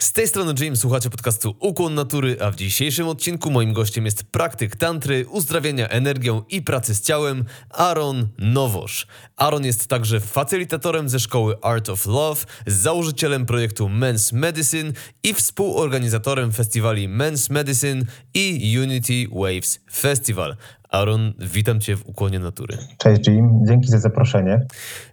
Z tej strony James, słuchacie podcastu Ukłon Natury, a w dzisiejszym odcinku moim gościem jest praktyk tantry, uzdrawiania energią i pracy z ciałem Aaron Nowosz. Aaron jest także facylitatorem ze szkoły Art of Love, założycielem projektu Men's Medicine i współorganizatorem festiwali Men's Medicine i Unity Waves Festival. Aaron, witam Cię w Ukłonie Natury. Cześć Jim, dzięki za zaproszenie.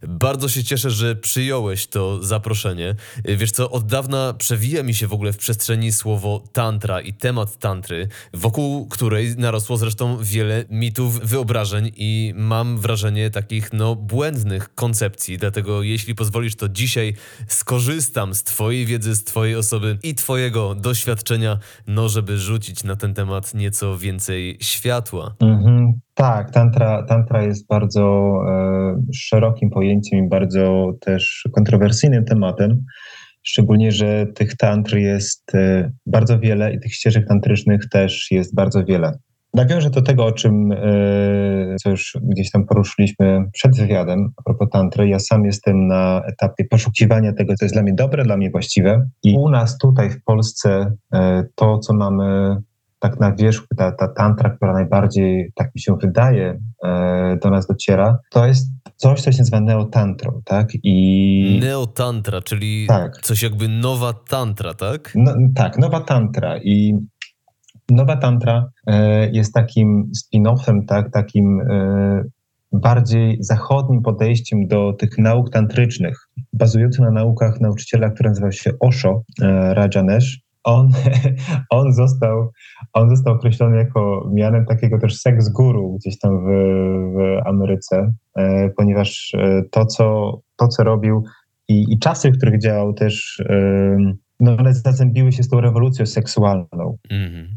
Bardzo się cieszę, że przyjąłeś to zaproszenie. Wiesz co, od dawna przewija mi się w ogóle w przestrzeni słowo tantra i temat tantry, wokół której narosło zresztą wiele mitów, wyobrażeń i mam wrażenie takich no błędnych koncepcji. Dlatego jeśli pozwolisz, to dzisiaj skorzystam z Twojej wiedzy, z Twojej osoby i Twojego doświadczenia, no żeby rzucić na ten temat nieco więcej światła. Mhm. Mhm. Tak, tantra, tantra jest bardzo e, szerokim pojęciem i bardzo też kontrowersyjnym tematem. Szczególnie, że tych tantr jest e, bardzo wiele i tych ścieżek tantrycznych też jest bardzo wiele. Nawiążę do tego, o czym, e, co już gdzieś tam poruszyliśmy przed wywiadem a propos tantry. Ja sam jestem na etapie poszukiwania tego, co jest dla mnie dobre, dla mnie właściwe. I u nas tutaj w Polsce e, to, co mamy tak na wierzchu, ta, ta tantra, która najbardziej, tak mi się wydaje, e, do nas dociera, to jest coś, co się nazywa neotantrą, tak? I... Neotantra, czyli tak. coś jakby nowa tantra, tak? No, tak, nowa tantra i nowa tantra e, jest takim spin-offem, tak? Takim e, bardziej zachodnim podejściem do tych nauk tantrycznych, bazującym na naukach nauczyciela, który nazywa się Osho Rajanesh, on, on, został, on został określony jako mianem takiego też seks guru gdzieś tam w, w Ameryce, e, ponieważ e, to, co, to, co robił i, i czasy, w których działał też, e, no one zazębiły się z tą rewolucją seksualną. Mm-hmm.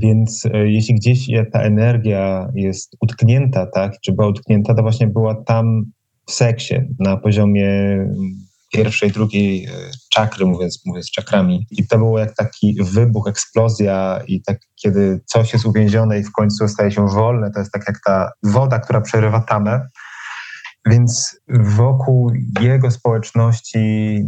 Więc jeśli gdzieś ta energia jest utknięta, tak, czy była utknięta, to właśnie była tam w seksie, na poziomie pierwszej, drugiej e, czakry, mówiąc, mówiąc czakrami. I to było jak taki wybuch, eksplozja i tak, kiedy coś jest uwięzione i w końcu staje się wolne, to jest tak jak ta woda, która przerywa tamę. Więc wokół jego społeczności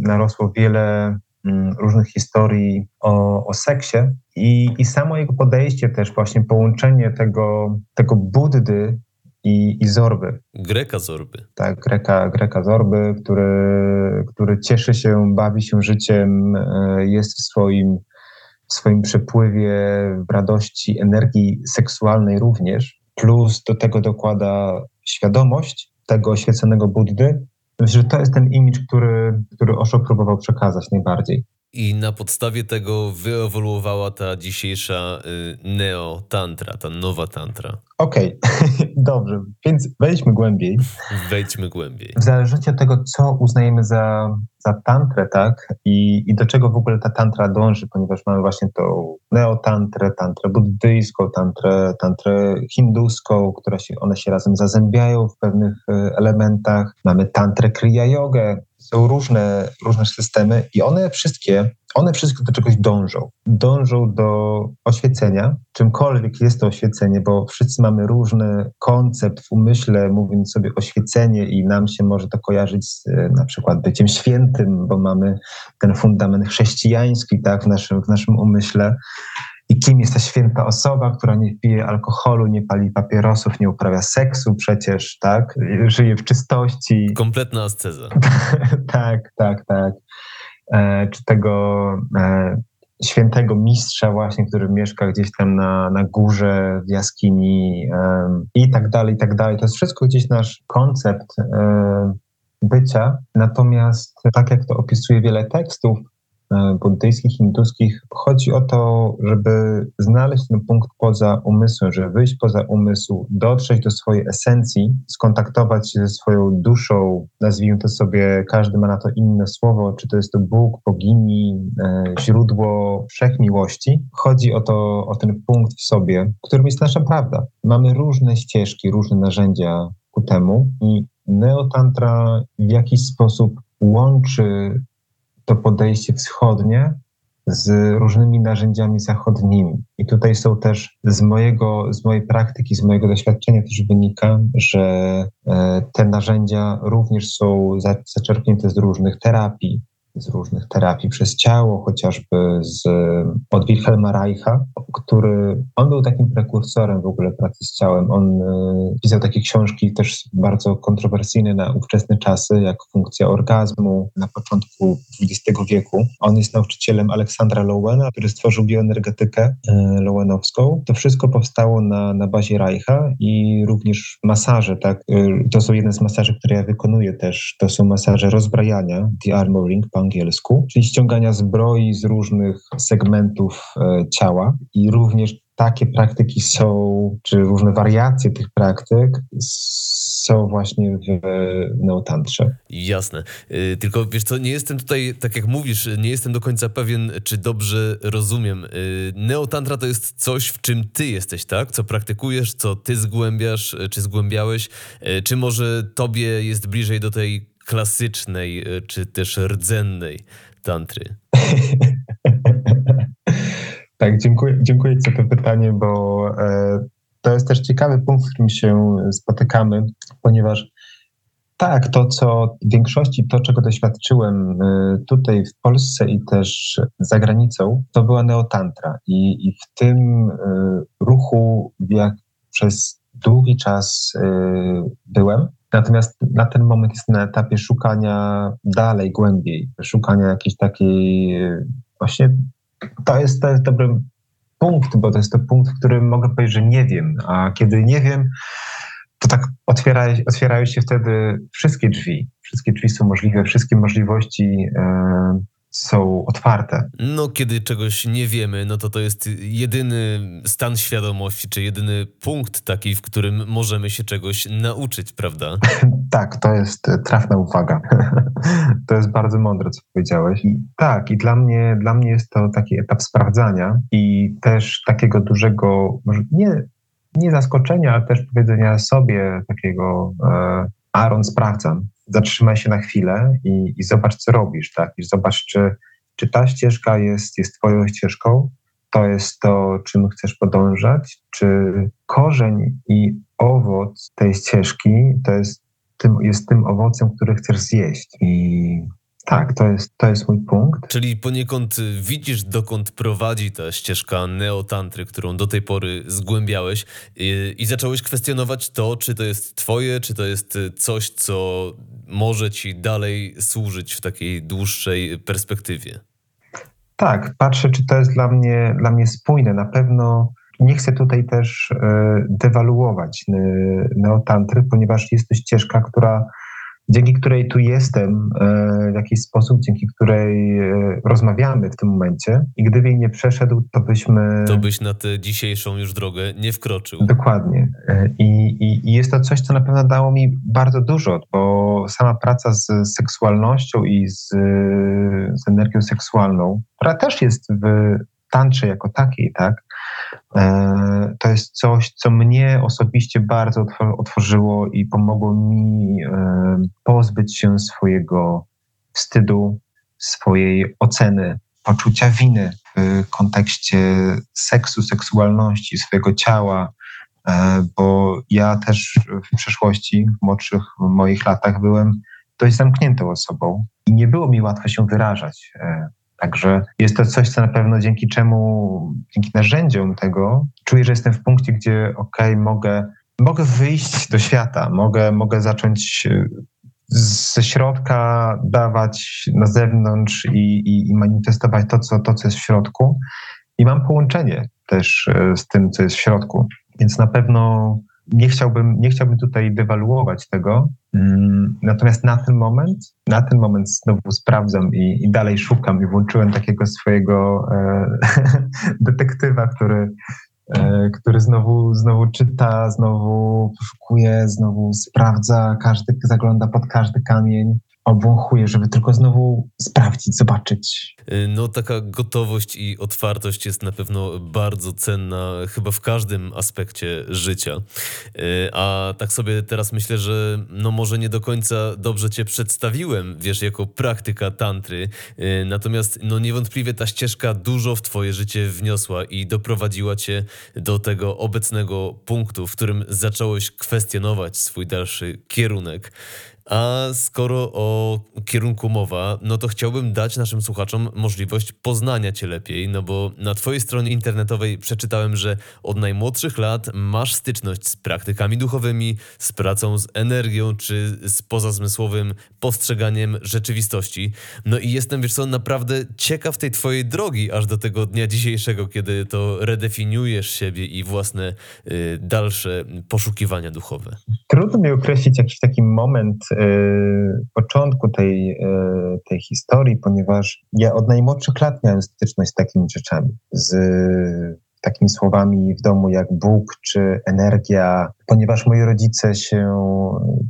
narosło wiele mm, różnych historii o, o seksie i, i samo jego podejście też, właśnie połączenie tego, tego Buddy i, i Zorby. Greka Zorby. Tak, Greka, Greka Zorby, który, który cieszy się, bawi się życiem, e, jest w swoim, w swoim przepływie w radości, energii seksualnej również, plus do tego dokłada świadomość tego oświeconego Buddy. Myślę, że to jest ten imidż, który, który Osho próbował przekazać najbardziej. I na podstawie tego wyewoluowała ta dzisiejsza y, neo-tantra, ta nowa tantra. Okej, okay. dobrze, więc wejdźmy głębiej. Wejdźmy głębiej. W zależności od tego, co uznajemy za, za tantrę, tak, I, i do czego w ogóle ta tantra dąży, ponieważ mamy właśnie tą neotantrę, tantrę buddyjską, tantrę, tantrę hinduską, która się, one się razem zazębiają w pewnych y, elementach. Mamy tantrę kriya jogę, są różne, różne systemy i one wszystkie, one wszystkie do czegoś dążą. Dążą do oświecenia, czymkolwiek jest to oświecenie, bo wszyscy mamy różny koncept w umyśle, mówiąc sobie oświecenie i nam się może to kojarzyć z e, na przykład byciem świętym, bo mamy ten fundament chrześcijański tak, w, naszym, w naszym umyśle. I kim jest ta święta osoba, która nie pije alkoholu, nie pali papierosów, nie uprawia seksu przecież, tak? Żyje w czystości. Kompletna asceza. tak, tak, tak. E, czy tego e, świętego mistrza właśnie, który mieszka gdzieś tam na, na górze, w jaskini e, i tak dalej, i tak dalej. To jest wszystko gdzieś nasz koncept e, bycia. Natomiast tak jak to opisuje wiele tekstów, buddyjskich, hinduskich chodzi o to, żeby znaleźć ten punkt poza umysłem, żeby wyjść poza umysł, dotrzeć do swojej esencji, skontaktować się ze swoją duszą, nazwijmy to sobie, każdy ma na to inne słowo, czy to jest to Bóg, bogini, e, źródło wszechmiłości. Chodzi o to, o ten punkt w sobie, którym jest nasza prawda. Mamy różne ścieżki, różne narzędzia ku temu i neotantra w jakiś sposób łączy to podejście wschodnie z różnymi narzędziami zachodnimi. I tutaj są też z mojego, z mojej praktyki, z mojego doświadczenia też wynika, że e, te narzędzia również są zaczerpnięte z różnych terapii, z różnych terapii przez ciało, chociażby z, od Wilhelma Reicha, który, on był takim prekursorem w ogóle pracy z ciałem. On y, pisał takie książki też bardzo kontrowersyjne na ówczesne czasy, jak Funkcja orgazmu na początku XX wieku. On jest nauczycielem Aleksandra Lowena, który stworzył bioenergetykę y, lowenowską. To wszystko powstało na, na bazie Reicha i również masaże, tak? Y, to są jedne z masaży, które ja wykonuję też. To są masaże rozbrajania, the armoring, po angielsku, czyli ściągania zbroi z różnych segmentów e, ciała i również takie praktyki są, czy różne wariacje tych praktyk są właśnie w neotantrze. Jasne. Y, tylko wiesz co, nie jestem tutaj, tak jak mówisz, nie jestem do końca pewien, czy dobrze rozumiem. Neotantra to jest coś, w czym ty jesteś, tak? Co praktykujesz, co ty zgłębiasz, czy zgłębiałeś, czy może tobie jest bliżej do tej klasycznej, e, czy też rdzennej tantry? tak, dziękuję, dziękuję za to pytanie, bo e, to jest też ciekawy punkt, w którym się spotykamy, ponieważ tak, to co w większości, to czego doświadczyłem e, tutaj w Polsce i też za granicą, to była neotantra. I, i w tym ruchu, jak przez długi czas byłem, Natomiast na ten moment jest na etapie szukania dalej, głębiej, szukania jakiejś takiej właśnie to jest, to jest dobry punkt, bo to jest to punkt, w którym mogę powiedzieć, że nie wiem, a kiedy nie wiem, to tak otwiera, otwierają się wtedy wszystkie drzwi. Wszystkie drzwi są możliwe, wszystkie możliwości e, są otwarte. No, kiedy czegoś nie wiemy, no to to jest jedyny stan świadomości, czy jedyny punkt taki, w którym możemy się czegoś nauczyć, prawda? tak, to jest trafna uwaga. to jest bardzo mądre, co powiedziałeś. I tak, i dla mnie, dla mnie jest to taki etap sprawdzania i też takiego dużego, może nie, nie zaskoczenia, ale też powiedzenia sobie takiego e, Aaron, sprawdzam, zatrzymaj się na chwilę i, i zobacz, co robisz, tak? I zobacz, czy, czy ta ścieżka jest, jest twoją ścieżką, to jest to, czym chcesz podążać, czy korzeń i owoc tej ścieżki to jest tym, jest tym owocem, który chcesz zjeść. I tak, to jest, to jest mój punkt. Czyli poniekąd widzisz, dokąd prowadzi ta ścieżka neotantry, którą do tej pory zgłębiałeś i, i zacząłeś kwestionować to, czy to jest twoje, czy to jest coś, co może ci dalej służyć w takiej dłuższej perspektywie. Tak, patrzę, czy to jest dla mnie, dla mnie spójne. Na pewno nie chcę tutaj też dewaluować neotantry, ponieważ jest to ścieżka, która dzięki której tu jestem e, w jakiś sposób, dzięki której e, rozmawiamy w tym momencie. I gdyby jej nie przeszedł, to byśmy. To byś na tę dzisiejszą już drogę nie wkroczył. Dokładnie. E, I, i, I, jest to coś, co na pewno dało mi bardzo dużo, bo sama praca z seksualnością i z, z energią seksualną, która też jest w tantrze jako takiej, tak? E, to jest coś, co mnie osobiście bardzo otworzyło i pomogło mi e, pozbyć się swojego wstydu, swojej oceny, poczucia winy w kontekście seksu, seksualności, swojego ciała, e, bo ja też w przeszłości, w młodszych moich latach byłem dość zamkniętą osobą i nie było mi łatwo się wyrażać Także jest to coś, co na pewno dzięki czemu, dzięki narzędziom tego, czuję, że jestem w punkcie, gdzie ok, mogę, mogę wyjść do świata, mogę, mogę zacząć e, ze środka dawać na zewnątrz i, i, i manifestować to co, to, co jest w środku. I mam połączenie też e, z tym, co jest w środku. Więc na pewno nie chciałbym, nie chciałbym tutaj dewaluować tego. Mm, natomiast na ten moment, na ten moment znowu sprawdzam i, i dalej szukam i włączyłem takiego swojego e, detektywa, który, e, który znowu, znowu czyta, znowu poszukuje, znowu sprawdza, każdy zagląda pod każdy kamień obwąchuję, żeby tylko znowu sprawdzić, zobaczyć. Y, no taka gotowość i otwartość jest na pewno bardzo cenna chyba w każdym aspekcie życia. Y, a tak sobie teraz myślę, że no może nie do końca dobrze cię przedstawiłem, wiesz, jako praktyka tantry, y, natomiast no niewątpliwie ta ścieżka dużo w twoje życie wniosła i doprowadziła cię do tego obecnego punktu, w którym zacząłeś kwestionować swój dalszy kierunek. A skoro o kierunku mowa, no to chciałbym dać naszym słuchaczom możliwość poznania Cię lepiej, no bo na Twojej stronie internetowej przeczytałem, że od najmłodszych lat masz styczność z praktykami duchowymi, z pracą z energią czy z pozazmysłowym postrzeganiem rzeczywistości. No i jestem, wiesz co, naprawdę ciekaw tej Twojej drogi aż do tego dnia dzisiejszego, kiedy to redefiniujesz siebie i własne y, dalsze poszukiwania duchowe. Trudno mi określić jakiś taki moment Y, początku tej, y, tej historii, ponieważ ja od najmłodszych lat miałem styczność z takimi rzeczami, z takimi słowami w domu jak Bóg czy energia, ponieważ moi rodzice się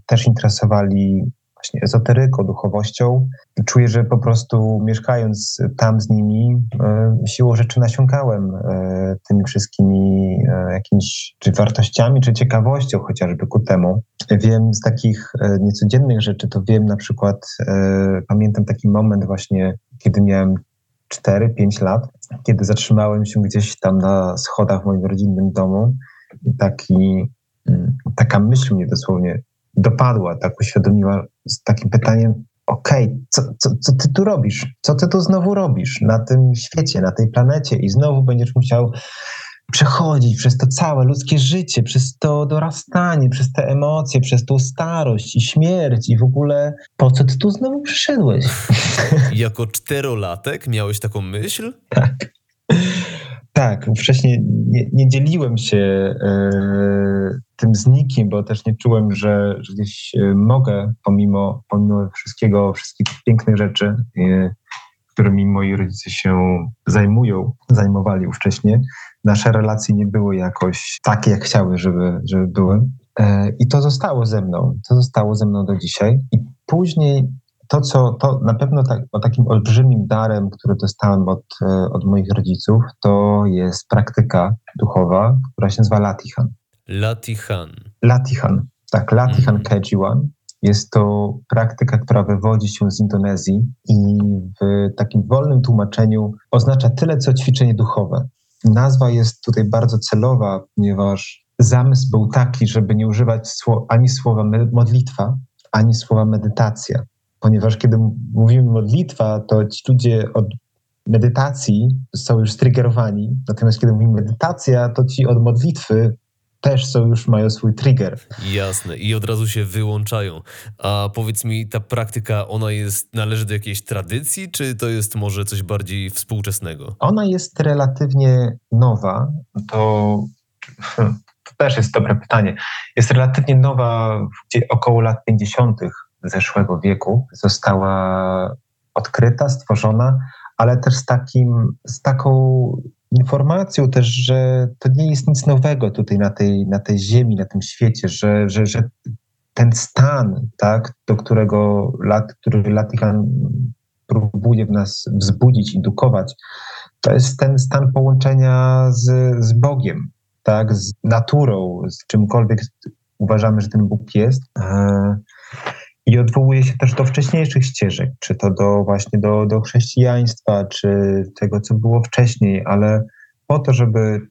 też interesowali właśnie ezoteryką, duchowością. Czuję, że po prostu mieszkając tam z nimi, e, siłą rzeczy nasiąkałem e, tymi wszystkimi e, jakimiś czy wartościami, czy ciekawością chociażby ku temu. Wiem z takich niecodziennych rzeczy, to wiem na przykład, pamiętam taki moment właśnie, kiedy miałem 4-5 lat, kiedy zatrzymałem się gdzieś tam na schodach w moim rodzinnym domu i taki, mm, taka myśl mnie dosłownie dopadła, tak uświadomiła z takim pytaniem, okej, okay, co, co, co ty tu robisz? Co ty tu znowu robisz na tym świecie, na tej planecie i znowu będziesz musiał przechodzić przez to całe ludzkie życie, przez to dorastanie, przez te emocje, przez tą starość i śmierć i w ogóle po co ty tu znowu przyszedłeś? Jako czterolatek miałeś taką myśl? Tak. Tak, wcześniej nie, nie dzieliłem się e, tym z bo też nie czułem, że, że gdzieś e, mogę, pomimo, pomimo wszystkiego, wszystkich pięknych rzeczy, e, którymi moi rodzice się zajmują, zajmowali ówcześnie. Nasze relacje nie były jakoś takie, jak chciały, żeby, żeby były. I to zostało ze mną, to zostało ze mną do dzisiaj. I później to, co to na pewno tak, takim olbrzymim darem, który dostałem od, e, od moich rodziców, to jest praktyka duchowa, która się nazywa Latihan. Latihan. Latihan, tak, Latihan mm. Kejiwan. Jest to praktyka, która wywodzi się z Indonezji i w takim wolnym tłumaczeniu oznacza tyle, co ćwiczenie duchowe. Nazwa jest tutaj bardzo celowa, ponieważ zamysł był taki, żeby nie używać ani słowa modlitwa, ani słowa medytacja ponieważ kiedy mówimy modlitwa, to ci ludzie od medytacji są już striggerowani, natomiast kiedy mówimy medytacja, to ci od modlitwy też są już, mają swój trigger. Jasne, i od razu się wyłączają. A powiedz mi, ta praktyka, ona jest, należy do jakiejś tradycji, czy to jest może coś bardziej współczesnego? Ona jest relatywnie nowa. To, to też jest dobre pytanie. Jest relatywnie nowa, około lat 50 zeszłego wieku została odkryta, stworzona, ale też z, takim, z taką informacją też, że to nie jest nic nowego tutaj na tej, na tej ziemi, na tym świecie, że, że, że ten stan, tak, do którego lat, który Latihan próbuje w nas wzbudzić, indukować, to jest ten stan połączenia z, z Bogiem, tak, z naturą, z czymkolwiek uważamy, że ten Bóg jest. E, i odwołuje się też do wcześniejszych ścieżek, czy to do właśnie do, do chrześcijaństwa, czy tego, co było wcześniej, ale po to, żeby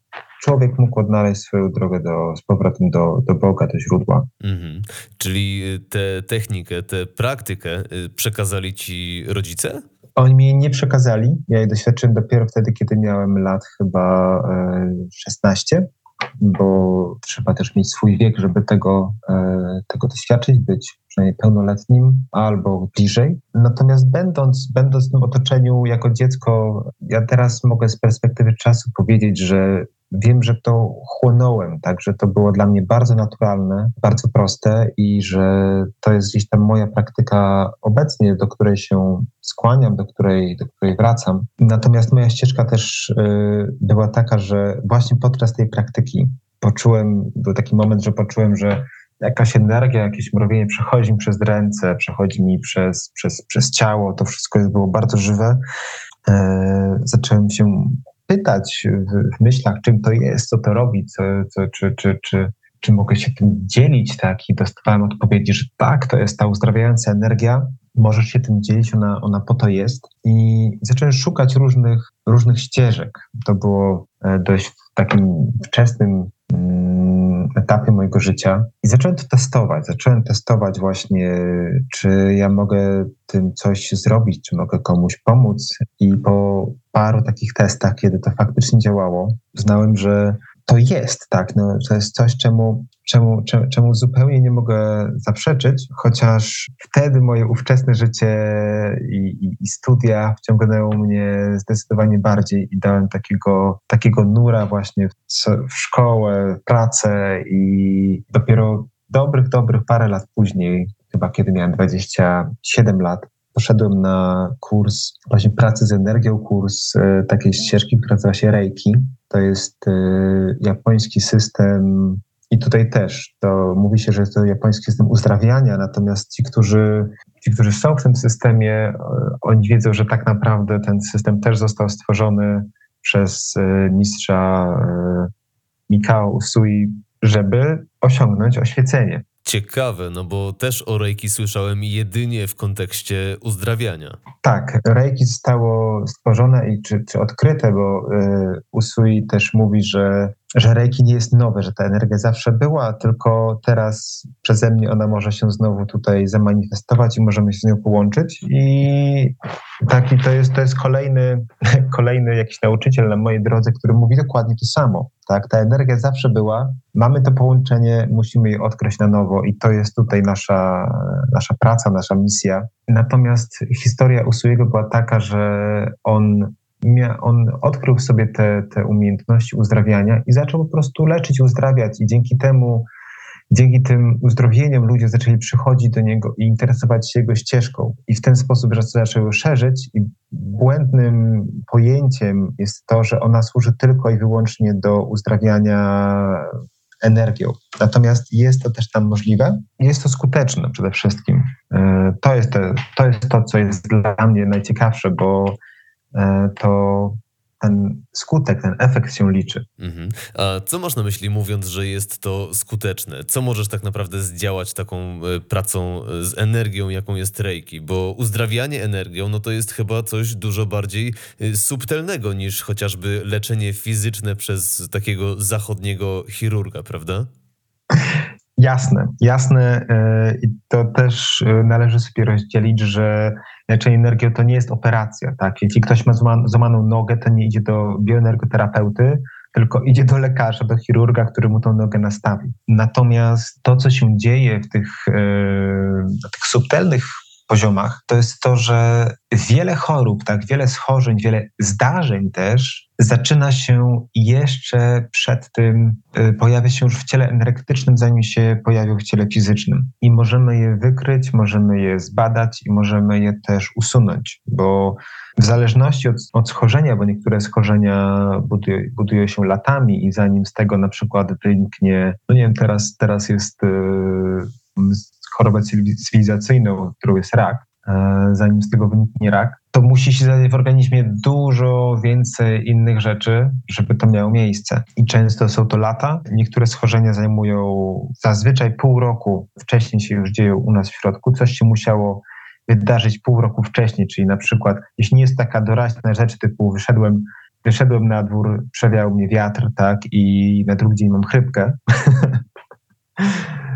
człowiek mógł odnaleźć swoją drogę do, z powrotem do, do Boga, do źródła. Mhm. Czyli tę technikę, tę praktykę y, przekazali ci rodzice? Oni mi jej nie przekazali. Ja jej doświadczyłem dopiero wtedy, kiedy miałem lat chyba 16. Bo trzeba też mieć swój wiek, żeby tego, e, tego doświadczyć, być przynajmniej pełnoletnim albo bliżej. Natomiast będąc, będąc w tym otoczeniu jako dziecko, ja teraz mogę z perspektywy czasu powiedzieć, że wiem, że to chłonąłem, tak, że to było dla mnie bardzo naturalne, bardzo proste i że to jest gdzieś tam moja praktyka obecnie, do której się skłaniam, do której, do której wracam. Natomiast moja ścieżka też y, była taka, że właśnie podczas tej praktyki poczułem, był taki moment, że poczułem, że jakaś energia, jakieś mrowienie przechodzi mi przez ręce, przechodzi mi przez, przez, przez ciało, to wszystko było bardzo żywe. E, zacząłem się pytać w, myślach, czym to jest, co to robi, co, co, czy, czy, czy, czy mogę się tym dzielić, tak? I dostawałem odpowiedzi, że tak, to jest ta uzdrawiająca energia, możesz się tym dzielić, ona, ona po to jest. I zacząłem szukać różnych, różnych ścieżek. To było e, dość w takim wczesnym mm, etapie mojego życia i zacząłem to testować. Zacząłem testować właśnie, czy ja mogę tym coś zrobić, czy mogę komuś pomóc. I po paru takich testach, kiedy to faktycznie działało, uznałem, że to jest, tak, no, to jest coś, czemu, czemu, czemu zupełnie nie mogę zaprzeczyć, chociaż wtedy moje ówczesne życie i, i, i, studia wciągnęło mnie zdecydowanie bardziej i dałem takiego, takiego nura właśnie w, w szkołę, pracę i dopiero dobrych, dobrych parę lat później, chyba kiedy miałem 27 lat, poszedłem na kurs właśnie pracy z energią, kurs e, takiej ścieżki, która nazywa się Reiki. To jest e, japoński system i tutaj też to mówi się, że to japoński system uzdrawiania, natomiast ci, którzy, ci, którzy są w tym systemie, e, oni wiedzą, że tak naprawdę ten system też został stworzony przez mistrza Mikao Usui, żeby osiągnąć oświecenie. Ciekawe, no bo też o reiki słyszałem jedynie w kontekście uzdrawiania. Tak, reiki zostało stworzone i czy, czy odkryte, bo y, Usui też mówi, że że Reiki nie jest nowe, że ta energia zawsze była, tylko teraz przeze mnie ona może się znowu tutaj zamanifestować i możemy się z nią połączyć. I taki to jest, to jest kolejny, kolejny jakiś nauczyciel na mojej drodze, który mówi dokładnie to samo. Tak? Ta energia zawsze była, mamy to połączenie, musimy je odkryć na nowo i to jest tutaj nasza, nasza praca, nasza misja. Natomiast historia Usuiego była taka, że on on odkrył sobie te, te umiejętności uzdrawiania i zaczął po prostu leczyć, uzdrawiać i dzięki temu, dzięki tym uzdrowieniom ludzie zaczęli przychodzić do niego i interesować się jego ścieżką i w ten sposób zaczęły szerzyć i błędnym pojęciem jest to, że ona służy tylko i wyłącznie do uzdrawiania energią. Natomiast jest to też tam możliwe jest to skuteczne przede wszystkim. E, to jest, te, to jest to, co jest dla mnie najciekawsze, bo to ten skutek, ten efekt się liczy. Mhm. A co masz na myśli mówiąc, że jest to skuteczne? Co możesz tak naprawdę zdziałać taką e, pracą z energią, jaką jest Reiki? Bo uzdrawianie energią, no to jest chyba coś dużo bardziej e, subtelnego niż chociażby leczenie fizyczne przez takiego zachodniego chirurga, prawda? Jasne, jasne. I to też należy sobie rozdzielić, że leczenie energią to nie jest operacja. Tak? Jeśli ktoś ma złamaną nogę, to nie idzie do bioenergoterapeuty, tylko idzie do lekarza, do chirurga, który mu tą nogę nastawi. Natomiast to, co się dzieje w tych, yy, tych subtelnych poziomach, to jest to, że wiele chorób, tak, wiele schorzeń, wiele zdarzeń też zaczyna się jeszcze przed tym, y, pojawia się już w ciele energetycznym, zanim się pojawią w ciele fizycznym. I możemy je wykryć, możemy je zbadać i możemy je też usunąć, bo w zależności od, od schorzenia, bo niektóre schorzenia budują, budują się latami i zanim z tego na przykład wyniknie, no nie wiem, teraz, teraz jest yy, chorobę cywilizacyjną, którą jest rak, e, zanim z tego wyniknie rak, to musi się zdarzyć w organizmie dużo więcej innych rzeczy, żeby to miało miejsce. I często są to lata. Niektóre schorzenia zajmują zazwyczaj pół roku wcześniej się już dzieją u nas w środku. Coś się musiało wydarzyć pół roku wcześniej, czyli na przykład, jeśli nie jest taka doraźna rzecz typu wyszedłem, wyszedłem na dwór, przewiał mnie wiatr, tak, i na drugi dzień mam chrypkę,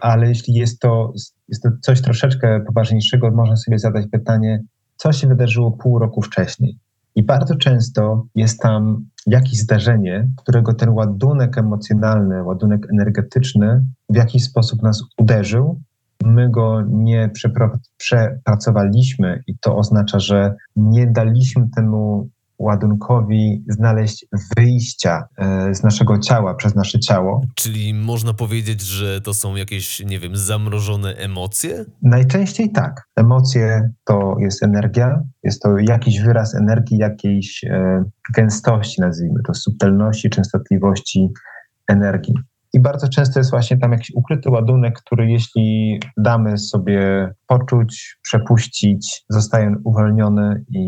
ale jeśli jest to, jest to coś troszeczkę poważniejszego, można sobie zadać pytanie, co się wydarzyło pół roku wcześniej. I bardzo często jest tam jakieś zdarzenie, którego ten ładunek emocjonalny, ładunek energetyczny w jakiś sposób nas uderzył. My go nie przepracowaliśmy, i to oznacza, że nie daliśmy temu ładunkowi znaleźć wyjścia e, z naszego ciała przez nasze ciało. Czyli można powiedzieć, że to są jakieś, nie wiem, zamrożone emocje? Najczęściej tak. Emocje to jest energia, jest to jakiś wyraz energii, jakiejś e, gęstości, nazwijmy to, subtelności, częstotliwości energii. I bardzo często jest właśnie tam jakiś ukryty ładunek, który jeśli damy sobie poczuć, przepuścić, zostaje uwolniony i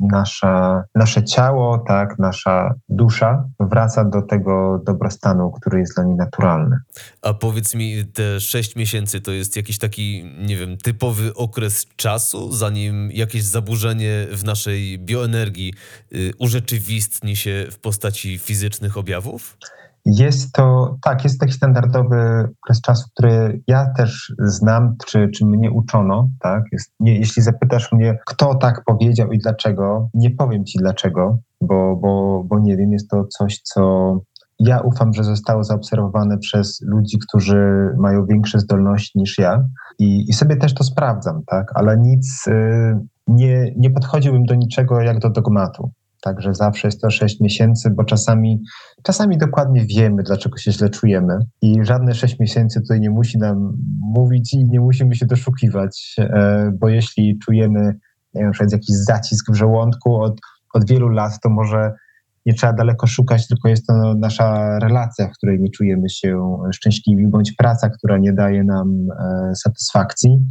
nasza, nasze ciało, tak, nasza dusza wraca do tego dobrostanu, który jest dla niej naturalny. A powiedz mi, te sześć miesięcy to jest jakiś taki, nie wiem, typowy okres czasu, zanim jakieś zaburzenie w naszej bioenergii y, urzeczywistni się w postaci fizycznych objawów? Jest to, tak, jest taki standardowy okres czasu, który ja też znam, czy, czy mnie uczono, tak? Jest, nie, jeśli zapytasz mnie, kto tak powiedział i dlaczego, nie powiem ci dlaczego, bo, bo, bo nie wiem, jest to coś, co ja ufam, że zostało zaobserwowane przez ludzi, którzy mają większe zdolności niż ja i, i sobie też to sprawdzam, tak? Ale nic, y, nie, nie podchodziłbym do niczego jak do dogmatu. Także zawsze jest to 6 miesięcy, bo czasami, czasami dokładnie wiemy, dlaczego się źle czujemy i żadne 6 miesięcy tutaj nie musi nam mówić i nie musimy się doszukiwać, e, bo jeśli czujemy nie wiem, jakiś zacisk w żołądku od, od wielu lat, to może nie trzeba daleko szukać, tylko jest to nasza relacja, w której nie czujemy się szczęśliwi, bądź praca, która nie daje nam e, satysfakcji.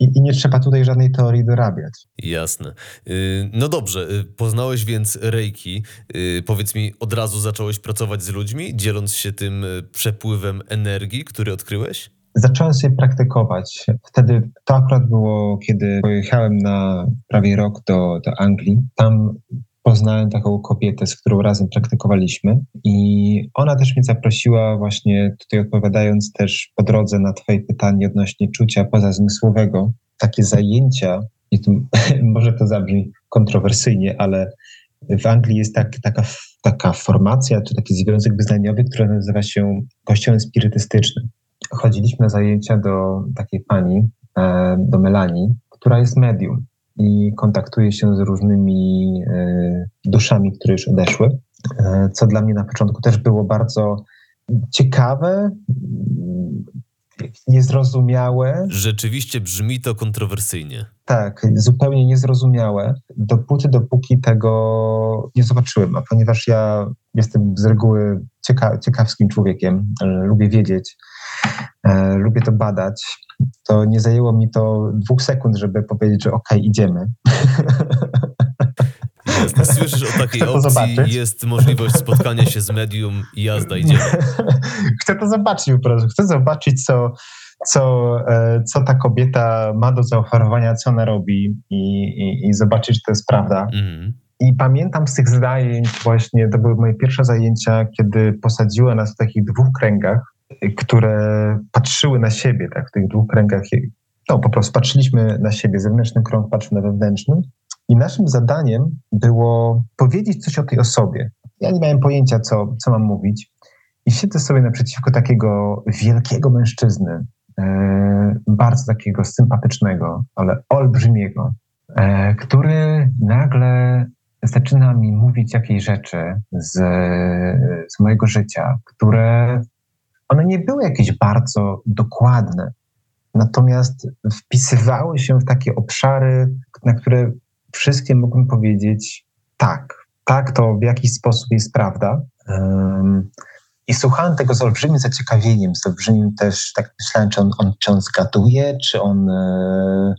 I, I, nie trzeba tutaj żadnej teorii dorabiać. Jasne. Y, no dobrze, y, poznałeś więc Reiki. Y, powiedz mi, od razu zacząłeś pracować z ludźmi, dzieląc się tym przepływem energii, który odkryłeś? Zacząłem sobie praktykować. Wtedy to akurat było, kiedy pojechałem na prawie rok do, do Anglii. Tam poznałem taką kobietę, z którą razem praktykowaliśmy i ona też mnie zaprosiła właśnie tutaj odpowiadając też po drodze na twoje pytanie odnośnie czucia pozazmysłowego. Takie zajęcia, i tu, może to zabrzmi kontrowersyjnie, ale w Anglii jest tak, taka, taka formacja, czy taki związek wyznaniowy, który nazywa się Kościołem Spirytystycznym. Chodziliśmy na zajęcia do takiej pani, do Melanii, która jest medium i kontaktuje się z różnymi e, duszami, które już odeszły, e, co dla mnie na początku też było bardzo ciekawe, niezrozumiałe. Rzeczywiście brzmi to kontrowersyjnie. Tak, zupełnie niezrozumiałe, dopóty, dopóki tego nie zobaczyłem. A ponieważ ja jestem z reguły cieka ciekawskim człowiekiem, lubię wiedzieć, e, lubię to badać, to nie zajęło mi to dwóch sekund, żeby powiedzieć, że okej, okay, idziemy. Jasne. Słyszysz o takiej Chcę opcji, jest możliwość spotkania się z medium i jazda, idziemy. Chcę to zobaczyć po prostu. Chcę zobaczyć, co, co, e, co ta kobieta ma do zaoferowania, co ona robi i, i, i zobaczyć, czy to jest prawda. Mhm. I pamiętam z tych zajęć właśnie, to były moje pierwsze zajęcia, kiedy posadziła nas w takich dwóch kręgach które patrzyły na siebie, tak, w tych dwóch kręgach. No, po prostu patrzyliśmy na siebie, zewnętrzny krąg patrzył na wewnętrznym. I naszym zadaniem było powiedzieć coś o tej osobie. Ja nie miałem pojęcia, co, co mam mówić. I siedzę sobie naprzeciwko takiego wielkiego mężczyzny, e, bardzo takiego sympatycznego, ale olbrzymiego, e, który nagle zaczyna mi mówić jakieś rzeczy z, z mojego życia, które one nie były jakieś bardzo dokładne, natomiast wpisywały się w takie obszary, na które wszystkie mógłbym powiedzieć tak, tak, to w jakiś sposób jest prawda. Um, I słuchałem tego z olbrzymim zaciekawieniem, z olbrzymim też, tak myślałem, czy on, on, czy on zgaduje, czy on, e,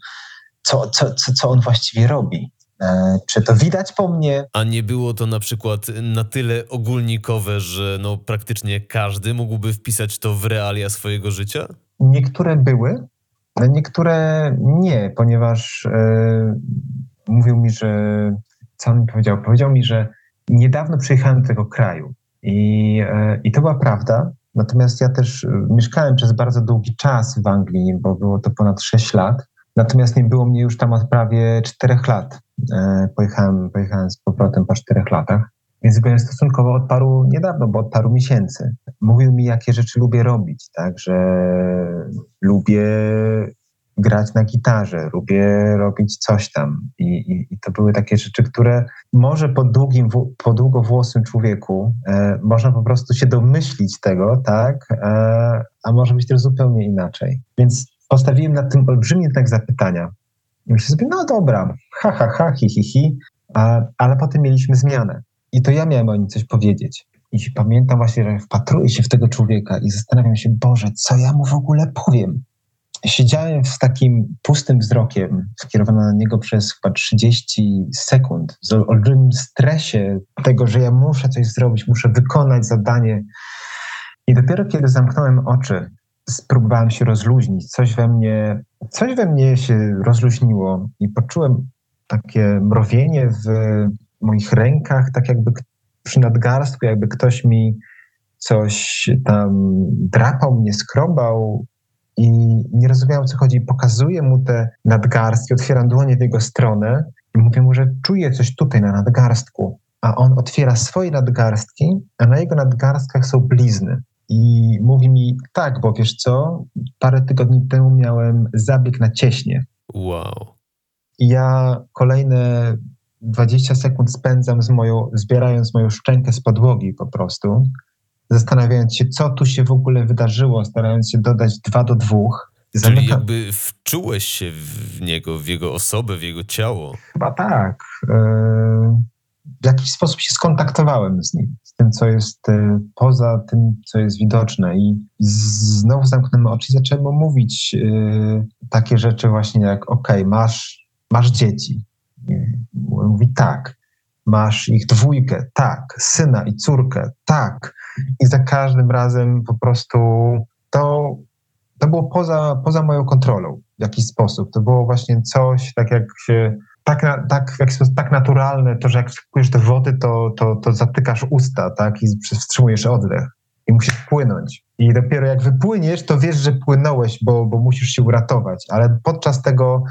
co, co, co, co on właściwie robi. E, czy to widać po mnie? A nie było to na przykład na tyle ogólnikowe, że no praktycznie każdy mógłby wpisać to w realia swojego życia? Niektóre były, niektóre nie, ponieważ e, mówił mi, że co on mi powiedział? Powiedział mi, że niedawno przyjechałem do tego kraju i, e, i to była prawda. Natomiast ja też mieszkałem przez bardzo długi czas w Anglii, bo było to ponad 6 lat. Natomiast nie było mnie już tam od prawie 4 lat. E, pojechałem, pojechałem z powrotem po czterech latach, więc byłem stosunkowo od paru, niedawno, bo od paru miesięcy. Mówił mi, jakie rzeczy lubię robić, tak, że lubię grać na gitarze, lubię robić coś tam. I, i, i to były takie rzeczy, które może po długim, po długowłosym człowieku e, można po prostu się domyślić tego, tak? E, a może być też zupełnie inaczej. Więc postawiłem nad tym olbrzymi znak zapytania. I myślę sobie, no dobra, ha, ha, ha, hi, hi, hi. A, ale potem mieliśmy zmianę. I to ja miałem o nim coś powiedzieć. I pamiętam właśnie, że wpatruję się w tego człowieka i zastanawiam się, Boże, co ja mu w ogóle powiem? Siedziałem z takim pustym wzrokiem, skierowanym na niego przez chyba 30 sekund, z olbrzymim stresie tego, że ja muszę coś zrobić, muszę wykonać zadanie. I dopiero kiedy zamknąłem oczy, spróbowałem się rozluźnić. Coś we mnie, coś we mnie się rozluźniło i poczułem takie mrowienie w moich rękach, tak jakby przy nadgarstku, jakby ktoś mi coś tam drapał mnie, skrobał i nie rozumiałem, co chodzi. Pokazuję mu te nadgarstki, otwieram dłonie w jego stronę i mówię mu, że czuję coś tutaj na nadgarstku. A on otwiera swoje nadgarstki, a na jego nadgarstkach są blizny. I mówi mi, tak, bo wiesz co, parę tygodni temu miałem zabieg na cieśnie. Wow. I ja kolejne 20 sekund spędzam z moją, zbierając moją szczękę z podłogi po prostu, zastanawiając się, co tu się w ogóle wydarzyło, starając się dodać dwa do dwóch. Zamyka... Czyli jakby wczułeś się w niego, w jego osobę, w jego ciało. Chyba tak. E, w jakiś sposób się skontaktowałem z nim, tym, co jest e, poza tym, co jest widoczne. I znowu zamknąłem oczy i zacząłem mówić e, takie rzeczy właśnie jak, ok, masz, masz dzieci, Mówi tak. Masz ich dwójkę, tak. Syna i córkę, tak. I za każdym razem po prostu to, to było poza, poza moją kontrolą w jakiś sposób. To było właśnie coś, tak jak się tak, tak, tak naturalne, to że jak wskakujesz do wody, to, to, to zatykasz usta, tak, i wstrzymujesz oddech i musisz płynąć. I dopiero jak wypłyniesz, to wiesz, że płynąłeś, bo, bo musisz się uratować, ale podczas tego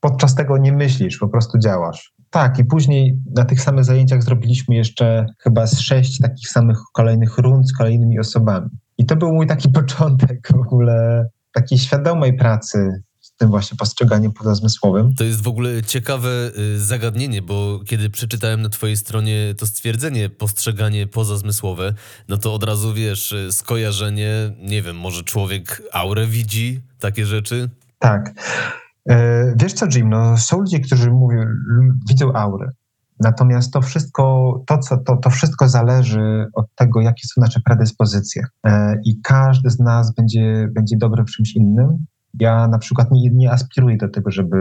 podczas tego nie myślisz, po prostu działasz. Tak, i później na tych samych zajęciach zrobiliśmy jeszcze chyba z sześć takich samych kolejnych rund z kolejnymi osobami. I to był mój taki początek w ogóle takiej świadomej pracy tym właśnie postrzeganiem pozazmysłowym. To jest w ogóle ciekawe y, zagadnienie, bo kiedy przeczytałem na twojej stronie to stwierdzenie postrzeganie pozazmysłowe, no to od razu wiesz, y, skojarzenie, nie wiem, może człowiek aurę widzi, takie rzeczy? Tak. E, wiesz co, Jim, no, są ludzie, którzy mówią, widzą aury. Natomiast to wszystko, to, co, to, to wszystko zależy od tego, jakie są nasze predyspozycje. E, I każdy z nas będzie, będzie dobry w czymś innym. Ja na przykład nie, nie aspiruję do tego, żeby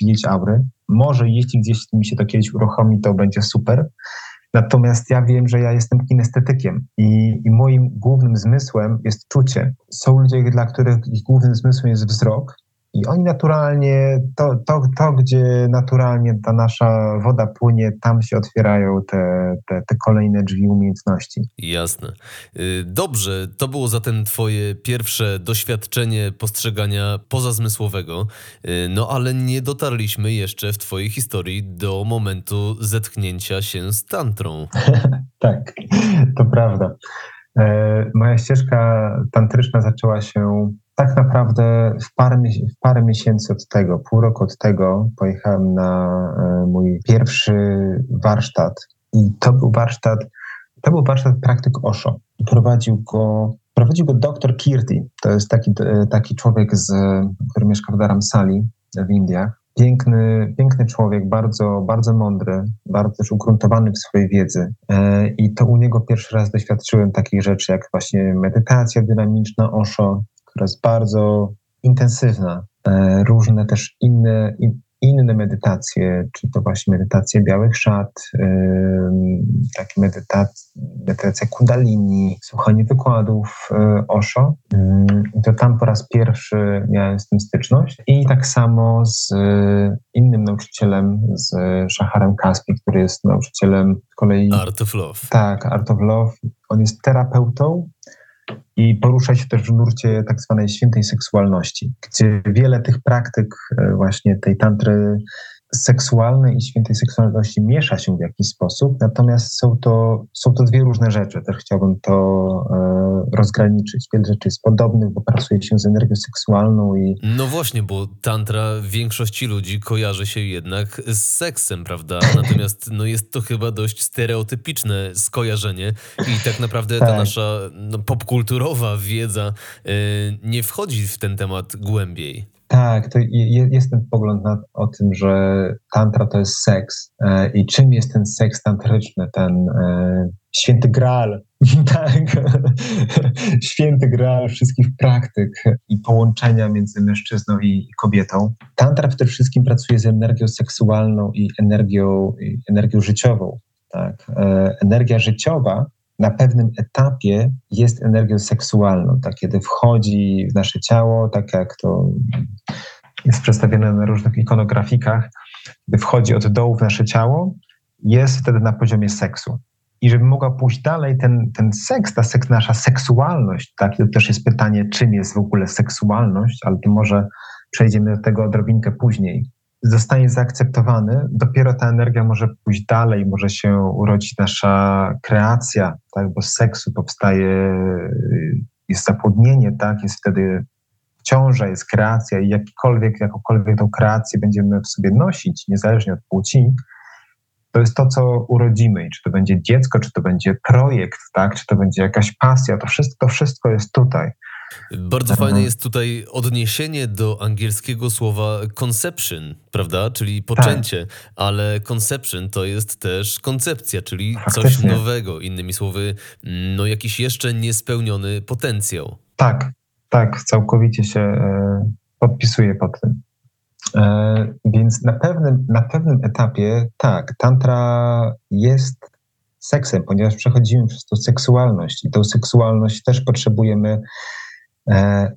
widzieć aury. Może jeśli gdzieś mi się to kiedyś uruchomi, to będzie super. Natomiast ja wiem, że ja jestem kinestetykiem i, i moim głównym zmysłem jest czucie. Są ludzie, dla których ich głównym zmysłem jest wzrok, i oni naturalnie, to, to, to, gdzie naturalnie ta nasza woda płynie, tam się otwierają te, te, te kolejne drzwi umiejętności. Jasne. Y, dobrze, to było zatem Twoje pierwsze doświadczenie postrzegania pozazmysłowego, y, no ale nie dotarliśmy jeszcze w Twojej historii do momentu zetknięcia się z tantrą. tak, to prawda. E, moja ścieżka tantryczna zaczęła się tak naprawdę w parę, w parę miesięcy od tego, pół roku od tego, pojechałem na e, mój pierwszy warsztat. I to był warsztat, to był warsztat praktyk Osho. Prowadził go, prowadził go dr Kirti. To jest taki, e, taki człowiek, z, który mieszka w Dharamsali w Indiach. Piękny, piękny człowiek, bardzo, bardzo mądry, bardzo też ugruntowany w swojej wiedzy. E, I to u niego pierwszy raz doświadczyłem takich rzeczy, jak właśnie medytacja dynamiczna Osho, która jest bardzo intensywna. E, różne też inne, inne medytacje, czy to właśnie medytacje białych szat, takie medytacje, medytacja kundalini, słuchanie wykładów e, Osho. To tam po raz pierwszy miałem z tym styczność. I tak samo z innym nauczycielem, z Szaharem Kaspi, który jest nauczycielem z kolei... Art of Love. Tak, Art of Love. On jest terapeutą, i porusza się też w nurcie tak zwanej świętej seksualności, gdzie wiele tych praktyk e, właśnie tej tantry seksualnej i świętej seksualności miesza się w jakiś sposób, natomiast są to, są to dwie różne rzeczy. Też chciałbym to e, rozgraniczyć. Wiele rzeczy jest podobnych, bo pracuje się z energią seksualną i... No właśnie, bo tantra większości ludzi kojarzy się jednak z seksem, prawda? Natomiast no, jest to chyba dość stereotypiczne skojarzenie i tak naprawdę tak. ta nasza no, popkulturowa wiedza y, nie wchodzi w ten temat głębiej. Tak, to jest ten pogląd na, o tym, że tantra to jest seks. E, I czym jest ten seks tantryczny, ten e, święty graal, tak? święty graal wszystkich praktyk i połączenia między mężczyzną i kobietą. Tantra przede wszystkim pracuje z energią seksualną i energią, i energią życiową. Tak? E, energia życiowa na pewnym etapie jest energią seksualną, tak kiedy wchodzi w nasze ciało, tak jak to jest przedstawione na różnych ikonografikach, gdy wchodzi od dołu w nasze ciało, jest wtedy na poziomie seksu. I żeby mogła pójść dalej, ten, ten seks, ta seks, nasza seksualność, tak, to też jest pytanie, czym jest w ogóle seksualność, ale to może przejdziemy do tego odrobinkę później zostanie zaakceptowany, dopiero ta energia może pójść dalej, może się urodzić nasza kreacja, tak? bo z seksu powstaje, jest zapłodnienie, tak? jest wtedy ciąża, jest kreacja i jakikolwiek, jakąkolwiek tą kreację będziemy w sobie nosić, niezależnie od płci, to jest to, co urodzimy. I czy to będzie dziecko, czy to będzie projekt, tak? czy to będzie jakaś pasja, to wszystko, to wszystko jest tutaj. Bardzo fajne jest tutaj odniesienie do angielskiego słowa conception, prawda? Czyli poczęcie, tak. ale conception to jest też koncepcja, czyli Faktycznie. coś nowego. Innymi słowy, no jakiś jeszcze niespełniony potencjał. Tak, tak, całkowicie się e, podpisuję pod tym. E, więc na pewnym, na pewnym etapie, tak, tantra jest seksem, ponieważ przechodzimy przez tą seksualność i tą seksualność też potrzebujemy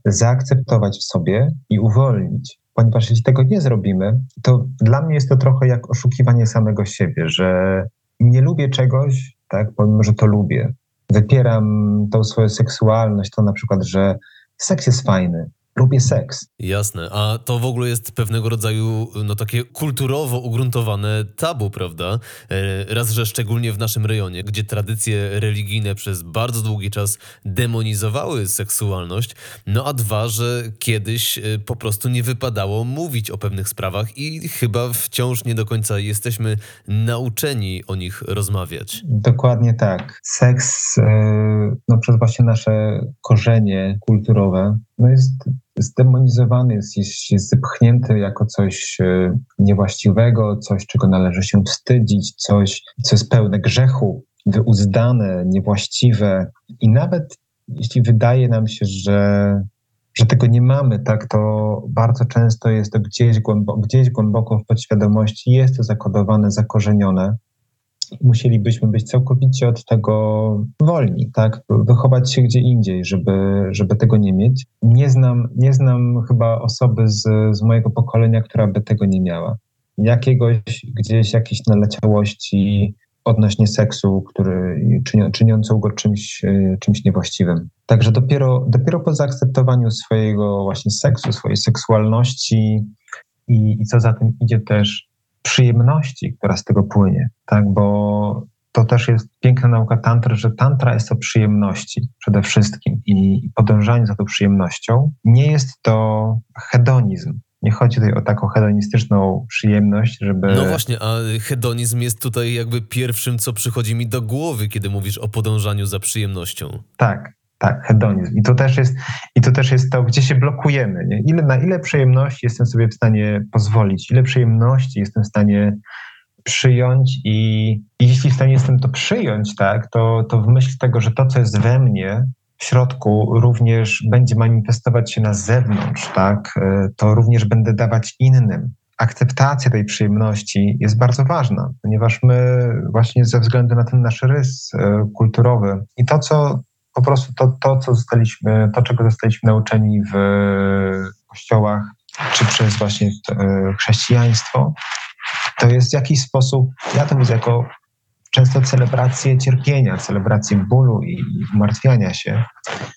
zaakceptować w sobie i uwolnić. Ponieważ jeśli tego nie zrobimy, to dla mnie jest to trochę jak oszukiwanie samego siebie, że nie lubię czegoś, tak, pomimo, że to lubię. Wypieram tą swoją seksualność, to na przykład, że seks jest fajny, lubię seks. Jasne, a to w ogóle jest pewnego rodzaju no takie kulturowo ugruntowane tabu, prawda? E, raz, że szczególnie w naszym rejonie, gdzie tradycje religijne przez bardzo długi czas demonizowały seksualność, no a dwa, że kiedyś e, po prostu nie wypadało mówić o pewnych sprawach i chyba wciąż nie do końca jesteśmy nauczeni o nich rozmawiać. Dokładnie tak. Seks, e, no przez właśnie nasze korzenie kulturowe, no jest zdemonizowany, jest, jest, jest jako coś e, niewłaściwego, coś, czego należy się wstydzić, coś, co jest pełne grzechu, wyuzdane, niewłaściwe. I nawet jeśli wydaje nam się, że, że tego nie mamy, tak, to bardzo często jest to gdzieś, głębo, gdzieś głęboko w podświadomości, jest to zakodowane, zakorzenione musielibyśmy być całkowicie od tego wolni, tak? Wychować się gdzie indziej, żeby, żeby tego nie mieć. Nie znam, nie znam chyba osoby z, z mojego pokolenia, która by tego nie miała. Jakiegoś, gdzieś jakiejś naleciałości odnośnie seksu, który czynią, czyniącą go czymś, e, czymś niewłaściwym. Także dopiero, dopiero po zaakceptowaniu swojego właśnie seksu, swojej seksualności i, i co za tym idzie też przyjemności, która z tego płynie, tak, bo to też jest piękna nauka tantry, że tantra jest o przyjemności przede wszystkim i podążanie za tą przyjemnością. Nie jest to hedonizm. Nie chodzi tutaj o taką hedonistyczną przyjemność, żeby. No właśnie, a hedonizm jest tutaj jakby pierwszym, co przychodzi mi do głowy, kiedy mówisz o podążaniu za przyjemnością. Tak, tak, hedonizm. I to też jest, i to, też jest to, gdzie się blokujemy. Nie? Ile, na ile przyjemności jestem sobie w stanie pozwolić, ile przyjemności jestem w stanie przyjąć i, i jeśli w stanie jestem to przyjąć, tak, to, to w myśl tego, że to, co jest we mnie, w środku również będzie manifestować się na zewnątrz, tak, e, to również będę dawać innym. Akceptacja tej przyjemności jest bardzo ważna, ponieważ my właśnie ze względu na ten nasz rys e, kulturowy i to, co po prostu to, to, co zostaliśmy, to, czego zostaliśmy nauczeni w kościołach, czy przez właśnie e, chrześcijaństwo, to jest w jakiś sposób, ja to widzę jako często celebrację cierpienia, celebrację bólu i umartwiania się.